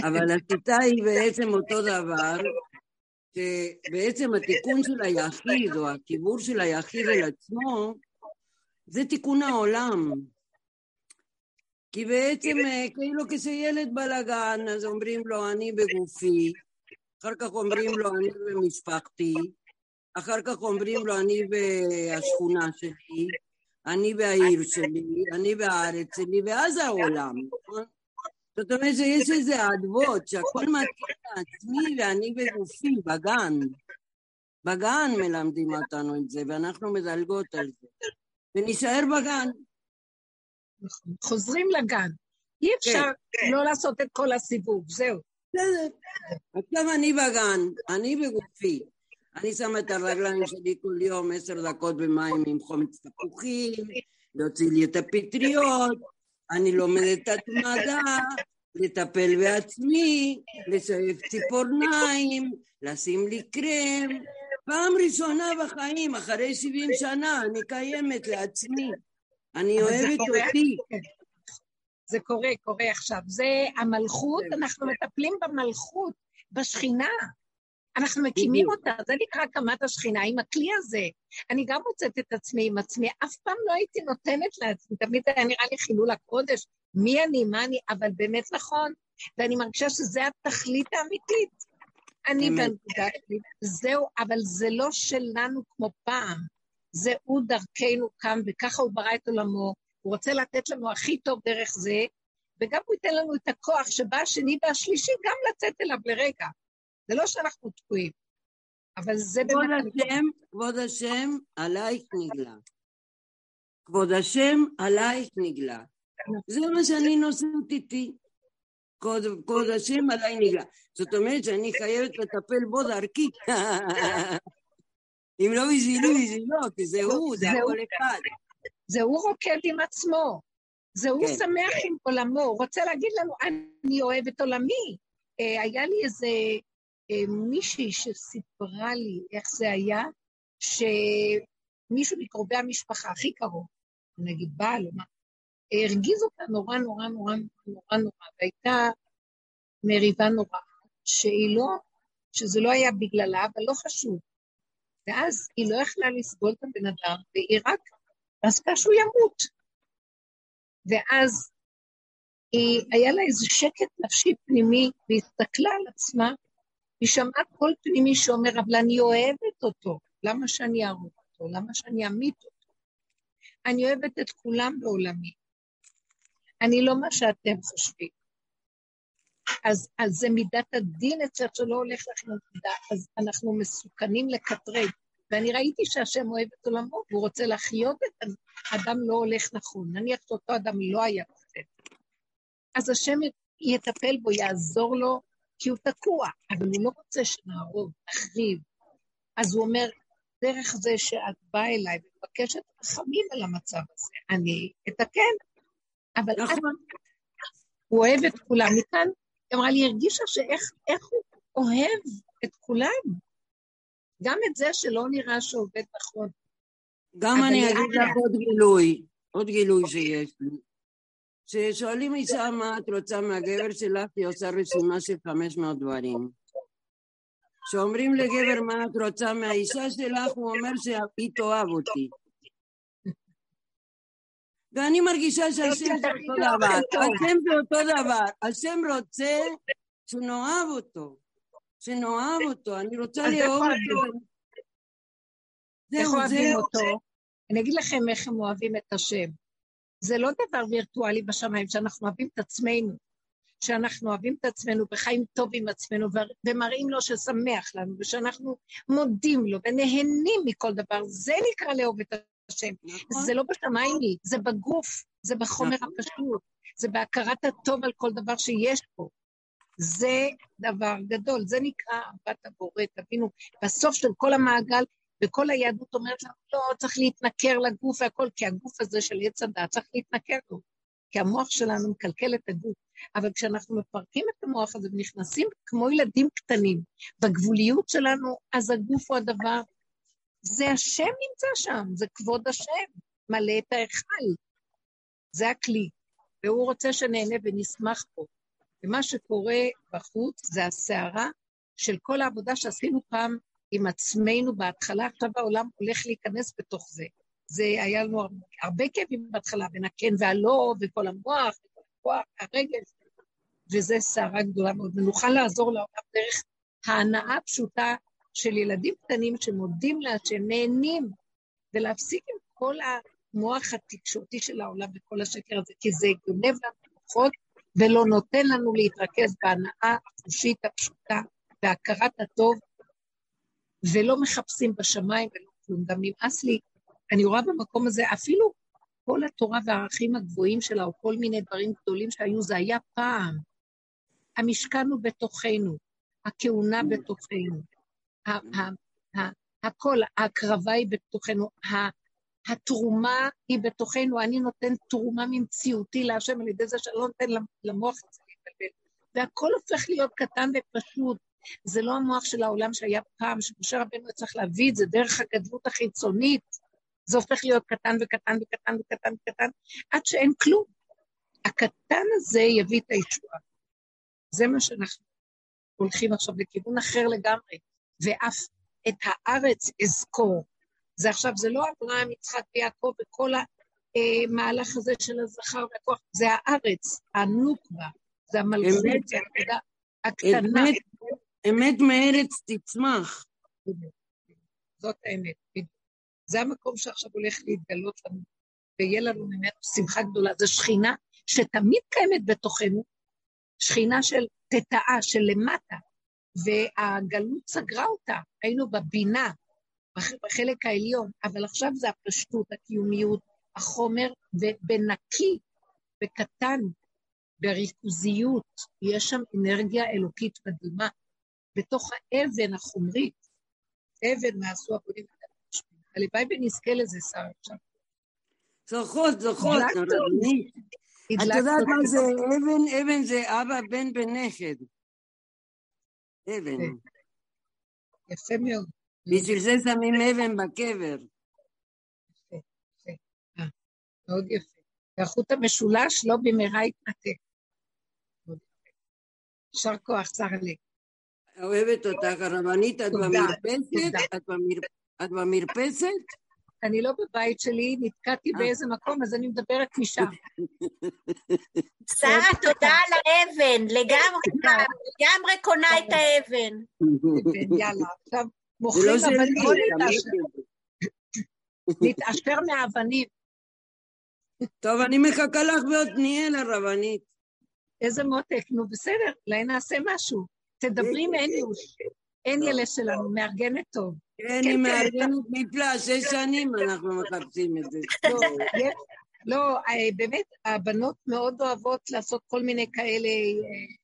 אבל השיטה היא בעצם אותו דבר, שבעצם התיקון של היחיד או החיבור של היחיד אל עצמו, זה תיקון העולם. כי בעצם כאילו כשילד בלאגן, אז אומרים לו אני בגופי, אחר כך אומרים לו אני במשפחתי, אחר כך אומרים לו אני בשכונה שלי, אני בעיר שלי, אני בארץ שלי, ואז העולם. זאת אומרת שיש איזה אדוות שהכל מתאים לעצמי ואני בגופי, בגן. בגן מלמדים אותנו את זה, ואנחנו מדלגות על זה. ונשאר בגן. חוזרים לגן. אי אפשר כן. לא לעשות את כל הסיבוב, זהו. בסדר. עכשיו אני בגן, אני בגופי. אני שמה את הרגליים שלי כל יום עשר דקות במים עם חומץ תפוחים, להוציא לי את הפטריות, אני לומדת התמדה, לטפל בעצמי, לשאף ציפורניים, לשים לי קרם. פעם ראשונה בחיים, אחרי 70 שנה, אני קיימת לעצמי. אני אוהבת אותי. זה קורה, קורה עכשיו. זה המלכות. אנחנו מטפלים במלכות, בשכינה. אנחנו מקימים אותה, זה נקרא הקמת השכינה עם הכלי הזה. אני גם מוצאת את עצמי עם עצמי, אף פעם לא הייתי נותנת לעצמי, תמיד היה נראה לי חילול הקודש, מי אני, מה אני, אבל באמת נכון, ואני מרגישה שזה התכלית האמיתית. אני בנקודה שלי, זהו, אבל זה לא שלנו כמו פעם. זה הוא דרכנו כאן, וככה הוא ברא את עולמו, הוא רוצה לתת לנו הכי טוב דרך זה, וגם הוא ייתן לנו את הכוח שבא השני והשלישי גם לצאת אליו לרגע. זה לא שאנחנו תקועים, אבל זה כבוד באמת... השם, כבוד השם, עלייך נגלה. כבוד השם, עלייך נגלה. זה מה שאני נושאת איתי. כבוד, כבוד השם עליי נגלה. זאת אומרת שאני חייבת לטפל בו דרכי. *laughs* אם לא בשבילי, בשבילו, כי זה הוא, זה הכל. אחד. זה הוא רוקד עם עצמו, זה הוא כן. שמח עם עולמו, הוא רוצה להגיד לנו, אני אוהב את עולמי. אה, היה לי איזה אה, מישהי שסיפרה לי איך זה היה, שמישהו מקרובי המשפחה הכי קרוב, נגיד בעל או מה, הרגיז אותה נורא נורא נורא נורא נורא, והייתה מריבה נוראה, שהיא לא, שזה לא היה בגללה, אבל לא חשוב. ואז היא לא יכלה לסבול את הבן אדם, והיא רק רצתה שהוא ימות. ואז היא, היה לה איזה שקט נפשי פנימי, והיא הסתכלה על עצמה, היא שמעה קול פנימי שאומר, אבל אני אוהבת אותו, למה שאני אהרוג אותו? למה שאני אמית אותו? אני אוהבת את כולם בעולמי. אני לא מה שאתם חושבים. אז, אז זה מידת הדין אצלך שלא הולך לכם מידה, אז אנחנו מסוכנים לקטרג. ואני ראיתי שהשם אוהב את עולמו, והוא רוצה להחיות את האדם לא הולך נכון. נניח שאותו אדם לא היה רוצה. אז השם יטפל בו, יעזור לו, כי הוא תקוע, אבל הוא לא רוצה שנהרוג, נחריב. אז הוא אומר, דרך זה שאת באה אליי ומבקשת רחמים על המצב הזה, אני אתקן. אבל את, נכון. הוא אוהב את כולם. מכאן, היא אמרה לי, הרגישה שאיך איך הוא אוהב את כולם. גם את זה שלא נראה שעובד נכון. גם אני אגיד. לך עוד גילוי, עוד גילוי שיש לי. כששואלים אישה מה את רוצה מהגבר שלך, היא עושה רשימה של 500 דברים. כשאומרים לגבר מה את רוצה מהאישה שלך, הוא אומר שהיא תאהב אותי. ואני מרגישה שהשם זה אותו דבר, השם זה אותו דבר, השם רוצה שנאהב אותו, שנאהב אותו, אני רוצה לאהוב אותו. זהו, זהו. אני אגיד לכם איך הם אוהבים את השם. זה לא דבר וירטואלי בשמיים, שאנחנו אוהבים את עצמנו, שאנחנו אוהבים את עצמנו וחיים טוב עם עצמנו ומראים לו ששמח לנו ושאנחנו מודים לו ונהנים מכל דבר, זה נקרא לאהוב את השם. נכון? זה לא בשמיים לי, זה בגוף, זה בחומר נכון. הפשוט, זה בהכרת הטוב על כל דבר שיש פה. זה דבר גדול, זה נקרא אהבת הבורא, תבינו, בסוף של כל המעגל, וכל היהדות אומרת לנו, לא, צריך להתנכר לגוף והכל, כי הגוף הזה של עץ הדת צריך להתנכר לו, כי המוח שלנו מקלקל את הגוף. אבל כשאנחנו מפרקים את המוח הזה ונכנסים כמו ילדים קטנים בגבוליות שלנו, אז הגוף הוא הדבר, זה השם נמצא שם, זה כבוד השם, מלא את ההיכל. זה הכלי, והוא רוצה שנהנה ונשמח פה. ומה שקורה בחוץ זה הסערה של כל העבודה שעשינו פעם עם עצמנו בהתחלה, עכשיו העולם הולך להיכנס בתוך זה. זה היה לנו הרבה, הרבה כאבים בהתחלה, בין הכן והלא, וכל המוח, וכל הכוח, הרגש, וזה סערה גדולה מאוד. ונוכל לעזור לעולם דרך ההנאה הפשוטה של ילדים קטנים שמודים להשם, נהנים, ולהפסיק עם כל המוח התקשורתי של העולם וכל השקר הזה, כי זה גונב לנו כוחות ולא נותן לנו להתרכז בהנאה החושית הפשוטה, בהכרת הטוב, ולא מחפשים בשמיים ולא כלום. גם נמאס לי, אני רואה במקום הזה, אפילו כל התורה והערכים הגבוהים שלה, או כל מיני דברים גדולים שהיו, זה היה פעם. המשכן הוא בתוכנו, הכהונה בתוכנו, הכל, ההקרבה היא בתוכנו, התרומה היא בתוכנו, אני נותן תרומה ממציאותי להשם על ידי זה שאני לא נותן למוח הזה להתבלבל. והכל הופך להיות קטן ופשוט. זה לא המוח של העולם שהיה פעם, שמשה רבנו צריך להביא את זה דרך הגדלות החיצונית. זה הופך להיות קטן וקטן וקטן וקטן וקטן, עד שאין כלום. הקטן הזה יביא את הישועה. זה מה שאנחנו הולכים עכשיו לכיוון אחר לגמרי, ואף את הארץ אזכור. זה עכשיו, זה לא אברהם, יצחק ויעקב וכל המהלך הזה של הזכר והכוח, זה הארץ, הנוקבה, זה המלכות. זה הנקודה הקטנה. אמת, אמת מארץ תצמח. זאת האמת. בדיוק. זה המקום שעכשיו הולך להתגלות לנו, ויהיה לנו ממנו שמחה גדולה. זו שכינה שתמיד קיימת בתוכנו, שכינה של תטאה, של למטה, והגלות סגרה אותה, היינו בבינה, בחלק העליון, אבל עכשיו זה הפשטות, הקיומיות, החומר, ובנקי, בקטן, בריכוזיות, יש שם אנרגיה אלוקית מדהימה, בתוך האבן החומרית, אבן מעשו הפונים. הלוואי ונזכה לזה, שרה, עכשיו. זוכות, זוכות. את יודעת מה זה אבן? אבן זה אבא, בן ונכד. אבן. יפה מאוד. בשביל זה שמים אבן בקבר. יפה, יפה. אה, מאוד יפה. והחוט המשולש לא במהרה יתנתק. יישר כוח, שרלי. אוהבת אותך, הרבנית, את במרפסת? את במרפסת? אני לא בבית שלי, נתקעתי אה. באיזה מקום, אז אני מדברת משם. *laughs* שרה, תודה על האבן, לגמרי קונה את האבן. יאללה, עכשיו מוכרים אבנים, נתעשר מהאבנים. טוב, אני מחכה לך בעתניאל, הרבנית. איזה מותק, נו בסדר, אולי נעשה משהו. תדברי עם אניוש, אניאלה שלנו, מארגנת טוב. כן, היא מארגנת נפלא, שש שנים אנחנו מחפשים את *laughs* זה. לא, אה, באמת, הבנות מאוד אוהבות לעשות כל מיני כאלה אה,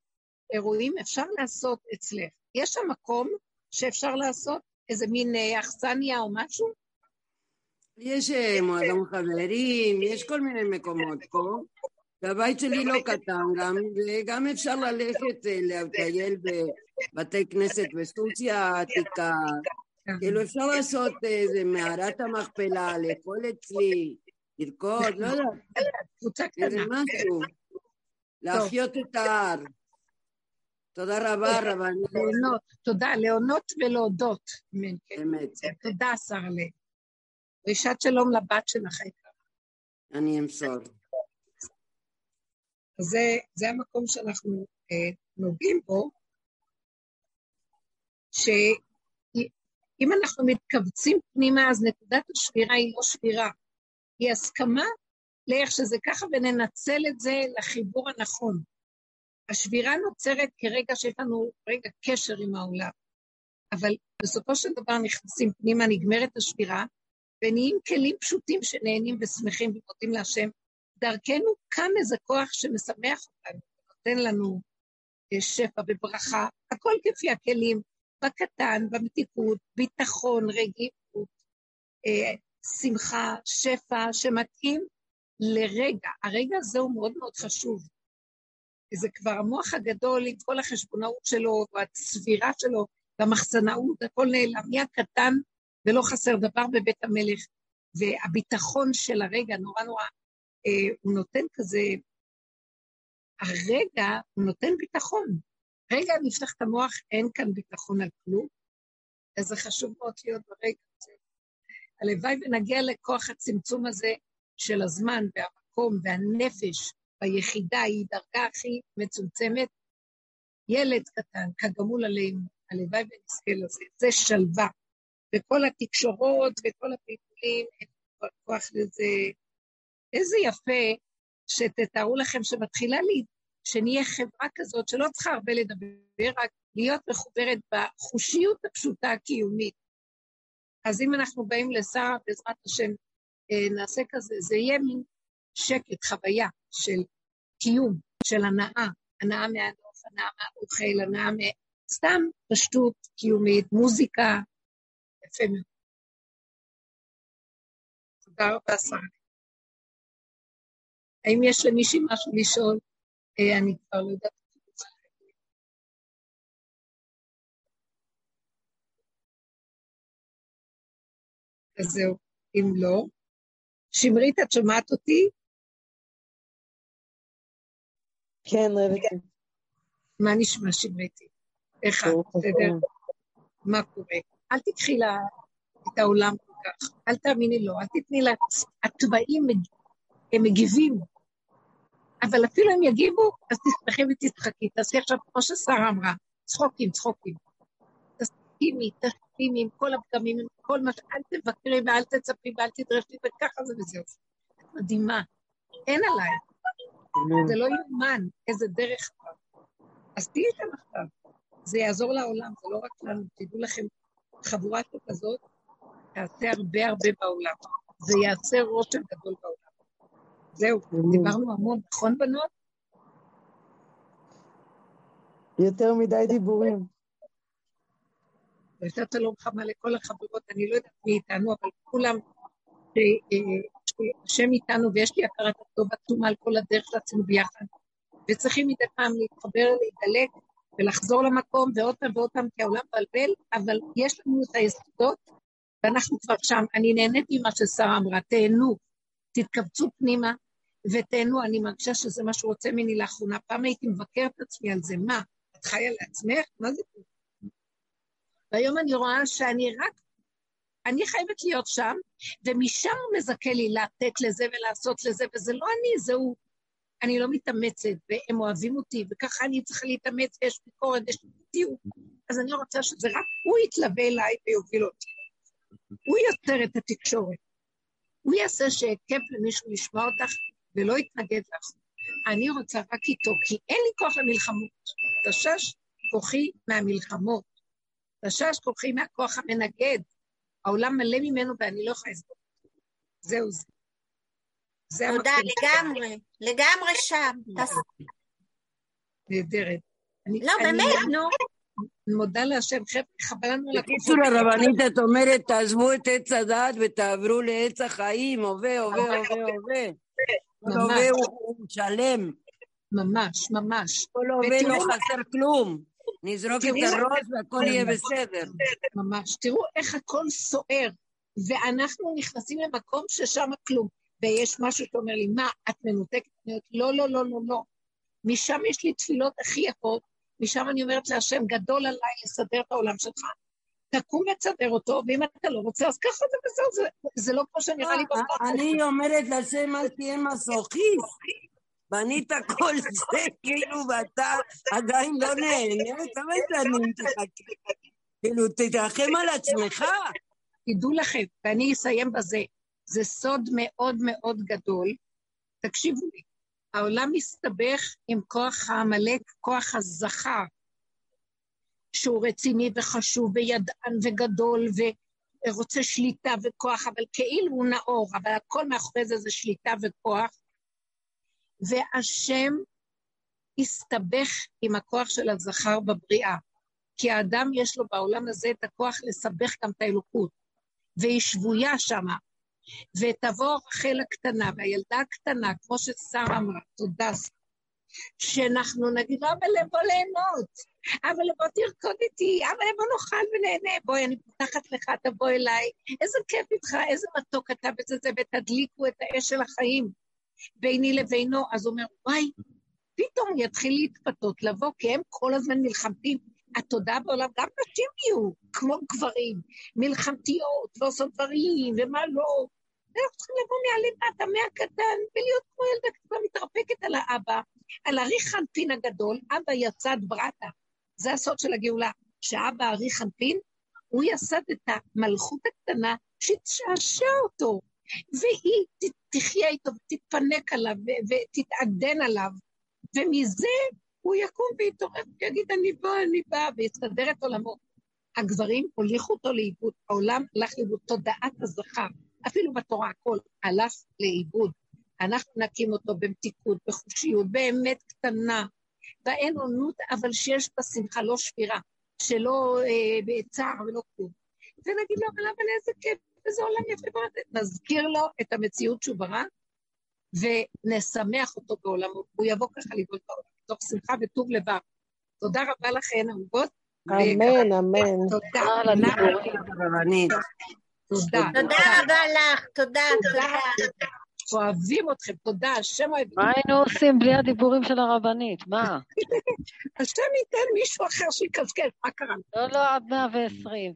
אירועים, אפשר לעשות אצלך. יש שם מקום שאפשר לעשות איזה מין אה, אכסניה או משהו? יש מועדון חברים, יש כל מיני מקומות פה. והבית שלי לא קטן גם, וגם אפשר ללכת לטייל בבתי כנסת בסוסיה העתיקה, כאילו אפשר לעשות איזה מערת המכפלה, לאכול אצלי, לרקוד, לא יודעת, איזה משהו, להחיות את ההר. תודה רבה, רבנית. להונות, תודה, להונות ולהודות. אמת. תודה, שרלה. דרישת שלום לבת שלך אני אמסור. זה, זה המקום שאנחנו אה, נוגעים בו, ש... אם אנחנו מתכווצים פנימה, אז נקודת השבירה היא לא שבירה, היא הסכמה לאיך שזה ככה, וננצל את זה לחיבור הנכון. השבירה נוצרת כרגע שיש לנו רגע קשר עם העולם, אבל בסופו של דבר נכנסים פנימה, נגמרת השבירה, ונהיים כלים פשוטים שנהנים ושמחים ומודים להשם. דרכנו קם איזה כוח שמשמח אותנו, נותן לנו אה, שפע וברכה, הכל כפי הכלים, בקטן, במתיקות, ביטחון, רגיעות, אה, שמחה, שפע, שמתאים לרגע. הרגע הזה הוא מאוד מאוד חשוב. זה כבר המוח הגדול עם כל החשבונאות שלו, והצבירה שלו, והמחסנאות, הכל נעלם, נהיה קטן ולא חסר דבר בבית המלך. והביטחון של הרגע, נורא נורא, אה, הוא נותן כזה, הרגע הוא נותן ביטחון. רגע נפתח את המוח, אין כאן ביטחון על כלום, אז זה חשוב מאוד להיות ברגע הזה. הלוואי ונגיע לכוח הצמצום הזה של הזמן והמקום והנפש ביחידה, היא דרגה הכי מצומצמת. ילד קטן, כגמול עלינו, הלוואי ונזכה לזה, זה שלווה. וכל התקשורות וכל הפעילים, אין כוח לזה. איזה יפה שתתארו לכם שמתחילה לי שנהיה חברה כזאת שלא צריכה הרבה לדבר, רק להיות מחוברת בחושיות הפשוטה הקיומית. אז אם אנחנו באים לשרה, בעזרת השם, אה, נעשה כזה, זה יהיה מין שקט, חוויה של קיום, של הנאה, הנאה מהנוף, הנאה מהאוכל, הנאה מ... סתם פשטות קיומית, מוזיקה, יפה מאוד. תודה רבה, שרה. האם יש למישהי משהו לשאול? אה, אני כבר לא יודעת. אז זהו, אם לא. שמרית, את שומעת אותי? כן, רבתי. מה נשמע, שמריתי? איך את? בסדר? מה קורה? אל תקחי לה את העולם כל כך, אל תאמיני לו, אל תתני לה, התוואים הם מגיבים, אבל אפילו אם יגיבו, אז תשמחי ותצחקי. תעשי עכשיו, כמו ששרה אמרה, צחוקים, צחוקים. תסכימי, עם כל הפגמים, עם כל מה ש... אל תבקרי ואל תצפי ואל תדרשי, וככה זה וזהו. מדהימה. אין עליי. זה לא יאומן, איזה דרך. אז תהיי שם עכשיו. זה יעזור לעולם, זה לא רק לנו. תדעו לכם, חבורה כזאת תעשה הרבה הרבה בעולם. זה יעשה רושם גדול בעולם. זהו, דיברנו המון, נכון בנות? יותר מדי דיבורים. נתת לו חמה לכל החברות, אני לא יודעת מי איתנו, אבל כולם, השם איתנו ויש לי הכרת הטוב עצומה על כל הדרך שעשינו ביחד, וצריכים מדי פעם להתחבר, להתדלק ולחזור למקום ועוד פעם ועוד פעם, כי העולם מבלבל, אבל יש לנו את היסודות ואנחנו כבר שם. אני נהנית ממה ששרה אמרה, תהנו, תתכווצו פנימה ותהנו, אני מרגישה שזה מה שהוא רוצה ממני לאחרונה. פעם הייתי מבקרת את עצמי על זה, מה, את חיה לעצמך? מה זה? והיום אני רואה שאני רק, אני חייבת להיות שם, ומשם הוא מזכה לי לתת לזה ולעשות לזה, וזה לא אני, זה הוא. אני לא מתאמצת, והם אוהבים אותי, וככה אני צריכה להתאמץ, ויש ביקורת, יש בדיוק. אז אני רוצה שזה רק הוא יתלווה אליי ויוביל אותי. הוא יוצר את התקשורת. הוא יעשה שכיף למישהו לשמוע אותך ולא יתנגד לך. אני רוצה רק איתו, כי אין לי כוח למלחמות. תשש כוחי מהמלחמות. תשש כוחי מהכוח המנגד. העולם מלא ממנו ואני לא יכולה לסבול. זהו זה. זה תודה, לגמרי, לגמרי שם. נהדרת. לא, באמת, נו. מודה להשם, חבר'ה, חבל לנו לקחת. בקיצור, הרבנית, את אומרת, תעזבו את עץ הדת ותעברו לעץ החיים, הווה, הווה, הווה, הווה. כל הווה הוא שלם. ממש, ממש. כל הווה לא חסר כלום. נזרוק את הראש והכל יהיה בסדר. ממש. תראו איך הכל סוער, ואנחנו נכנסים למקום ששם כלום. ויש משהו שאומר לי, מה, את מנותקת? לא, לא, לא, לא, לא. משם יש לי תפילות הכי יפות, משם אני אומרת להשם, גדול עליי לסדר את העולם שלך. תקום ותסדר אותו, ואם אתה לא רוצה, אז ככה זה בסדר, זה, זה לא כמו שנראה לי בסוף. אני אומרת להשם, אל תהיה מסוכיסט. בנית כל זה, כאילו, ואתה עדיין לא נהנה, כמה שנים תחכה. כאילו, תתרחם על עצמך. תדעו לכם, ואני אסיים בזה, זה סוד מאוד מאוד גדול. תקשיבו לי, העולם מסתבך עם כוח העמלק, כוח הזכר, שהוא רציני וחשוב וידען וגדול ורוצה שליטה וכוח, אבל כאילו הוא נאור, אבל הכל מאחורי זה זה שליטה וכוח. והשם הסתבך עם הכוח של הזכר בבריאה, כי האדם יש לו בעולם הזה את הכוח לסבך גם את האלוקות, והיא שבויה שמה, ותבוא רחל הקטנה, והילדה הקטנה, כמו ששרה אמרה, תודה, שאנחנו נגיד אבל לבוא ליהנות, אבל לבוא תרקוד איתי, אבל לבוא נאכל ונהנה, בואי, אני פותחת לך, תבוא אליי, איזה כיף איתך, איזה מתוק אתה וזה זה, ותדליקו את האש של החיים ביני לבינו. אז הוא אומר, וואי, פתאום יתחיל להתפתות, לבוא, כי הם כל הזמן מלחמתים. התודעה בעולם, גם נשים יהיו, כמו גברים, מלחמתיות, ועושות דברים, ומה לא. אנחנו צריכים לבוא מהלמטה, מהקטן, ולהיות כמו ילדה קטנה מתרפקת על האבא, על ארי חנפין הגדול, אבא יצד ברטה. זה הסוד של הגאולה, שאבא ארי חנפין, הוא יסד את המלכות הקטנה שתשעשע אותו, והיא תחיה איתו ותתפנק עליו ותתעדן עליו, ומזה הוא יקום ויתעורר ויגיד, אני בא, אני בא, ויסדר את עולמו. הגברים הוליכו אותו לאיבוד, העולם הלך לאיבוד, תודעת הזכר, אפילו בתורה הכל הלך לאיבוד. אנחנו נקים אותו במתיקות, בחושיות, באמת קטנה, באין עונות, אבל שיש בה שמחה, לא שבירה, שלא אה, בצער ולא כלום. ונגיד לו, אבל אבל איזה כיף, איזה עולם יפה מאוד. נזכיר לו את המציאות שהוא ברא, ונשמח אותו בעולמו. הוא יבוא ככה לגאול בעולם. מתוך שמחה וטוב לבב. תודה רבה לכן, אהובות. אמן, אמן. תודה. תודה. תודה רבה לך, תודה, תודה. אוהבים אתכם, תודה, השם אוהב. מה היינו עושים בלי הדיבורים של הרבנית? מה? *laughs* השם ייתן מישהו אחר שיקזקז, מה קרה? לא, לא, עד 120.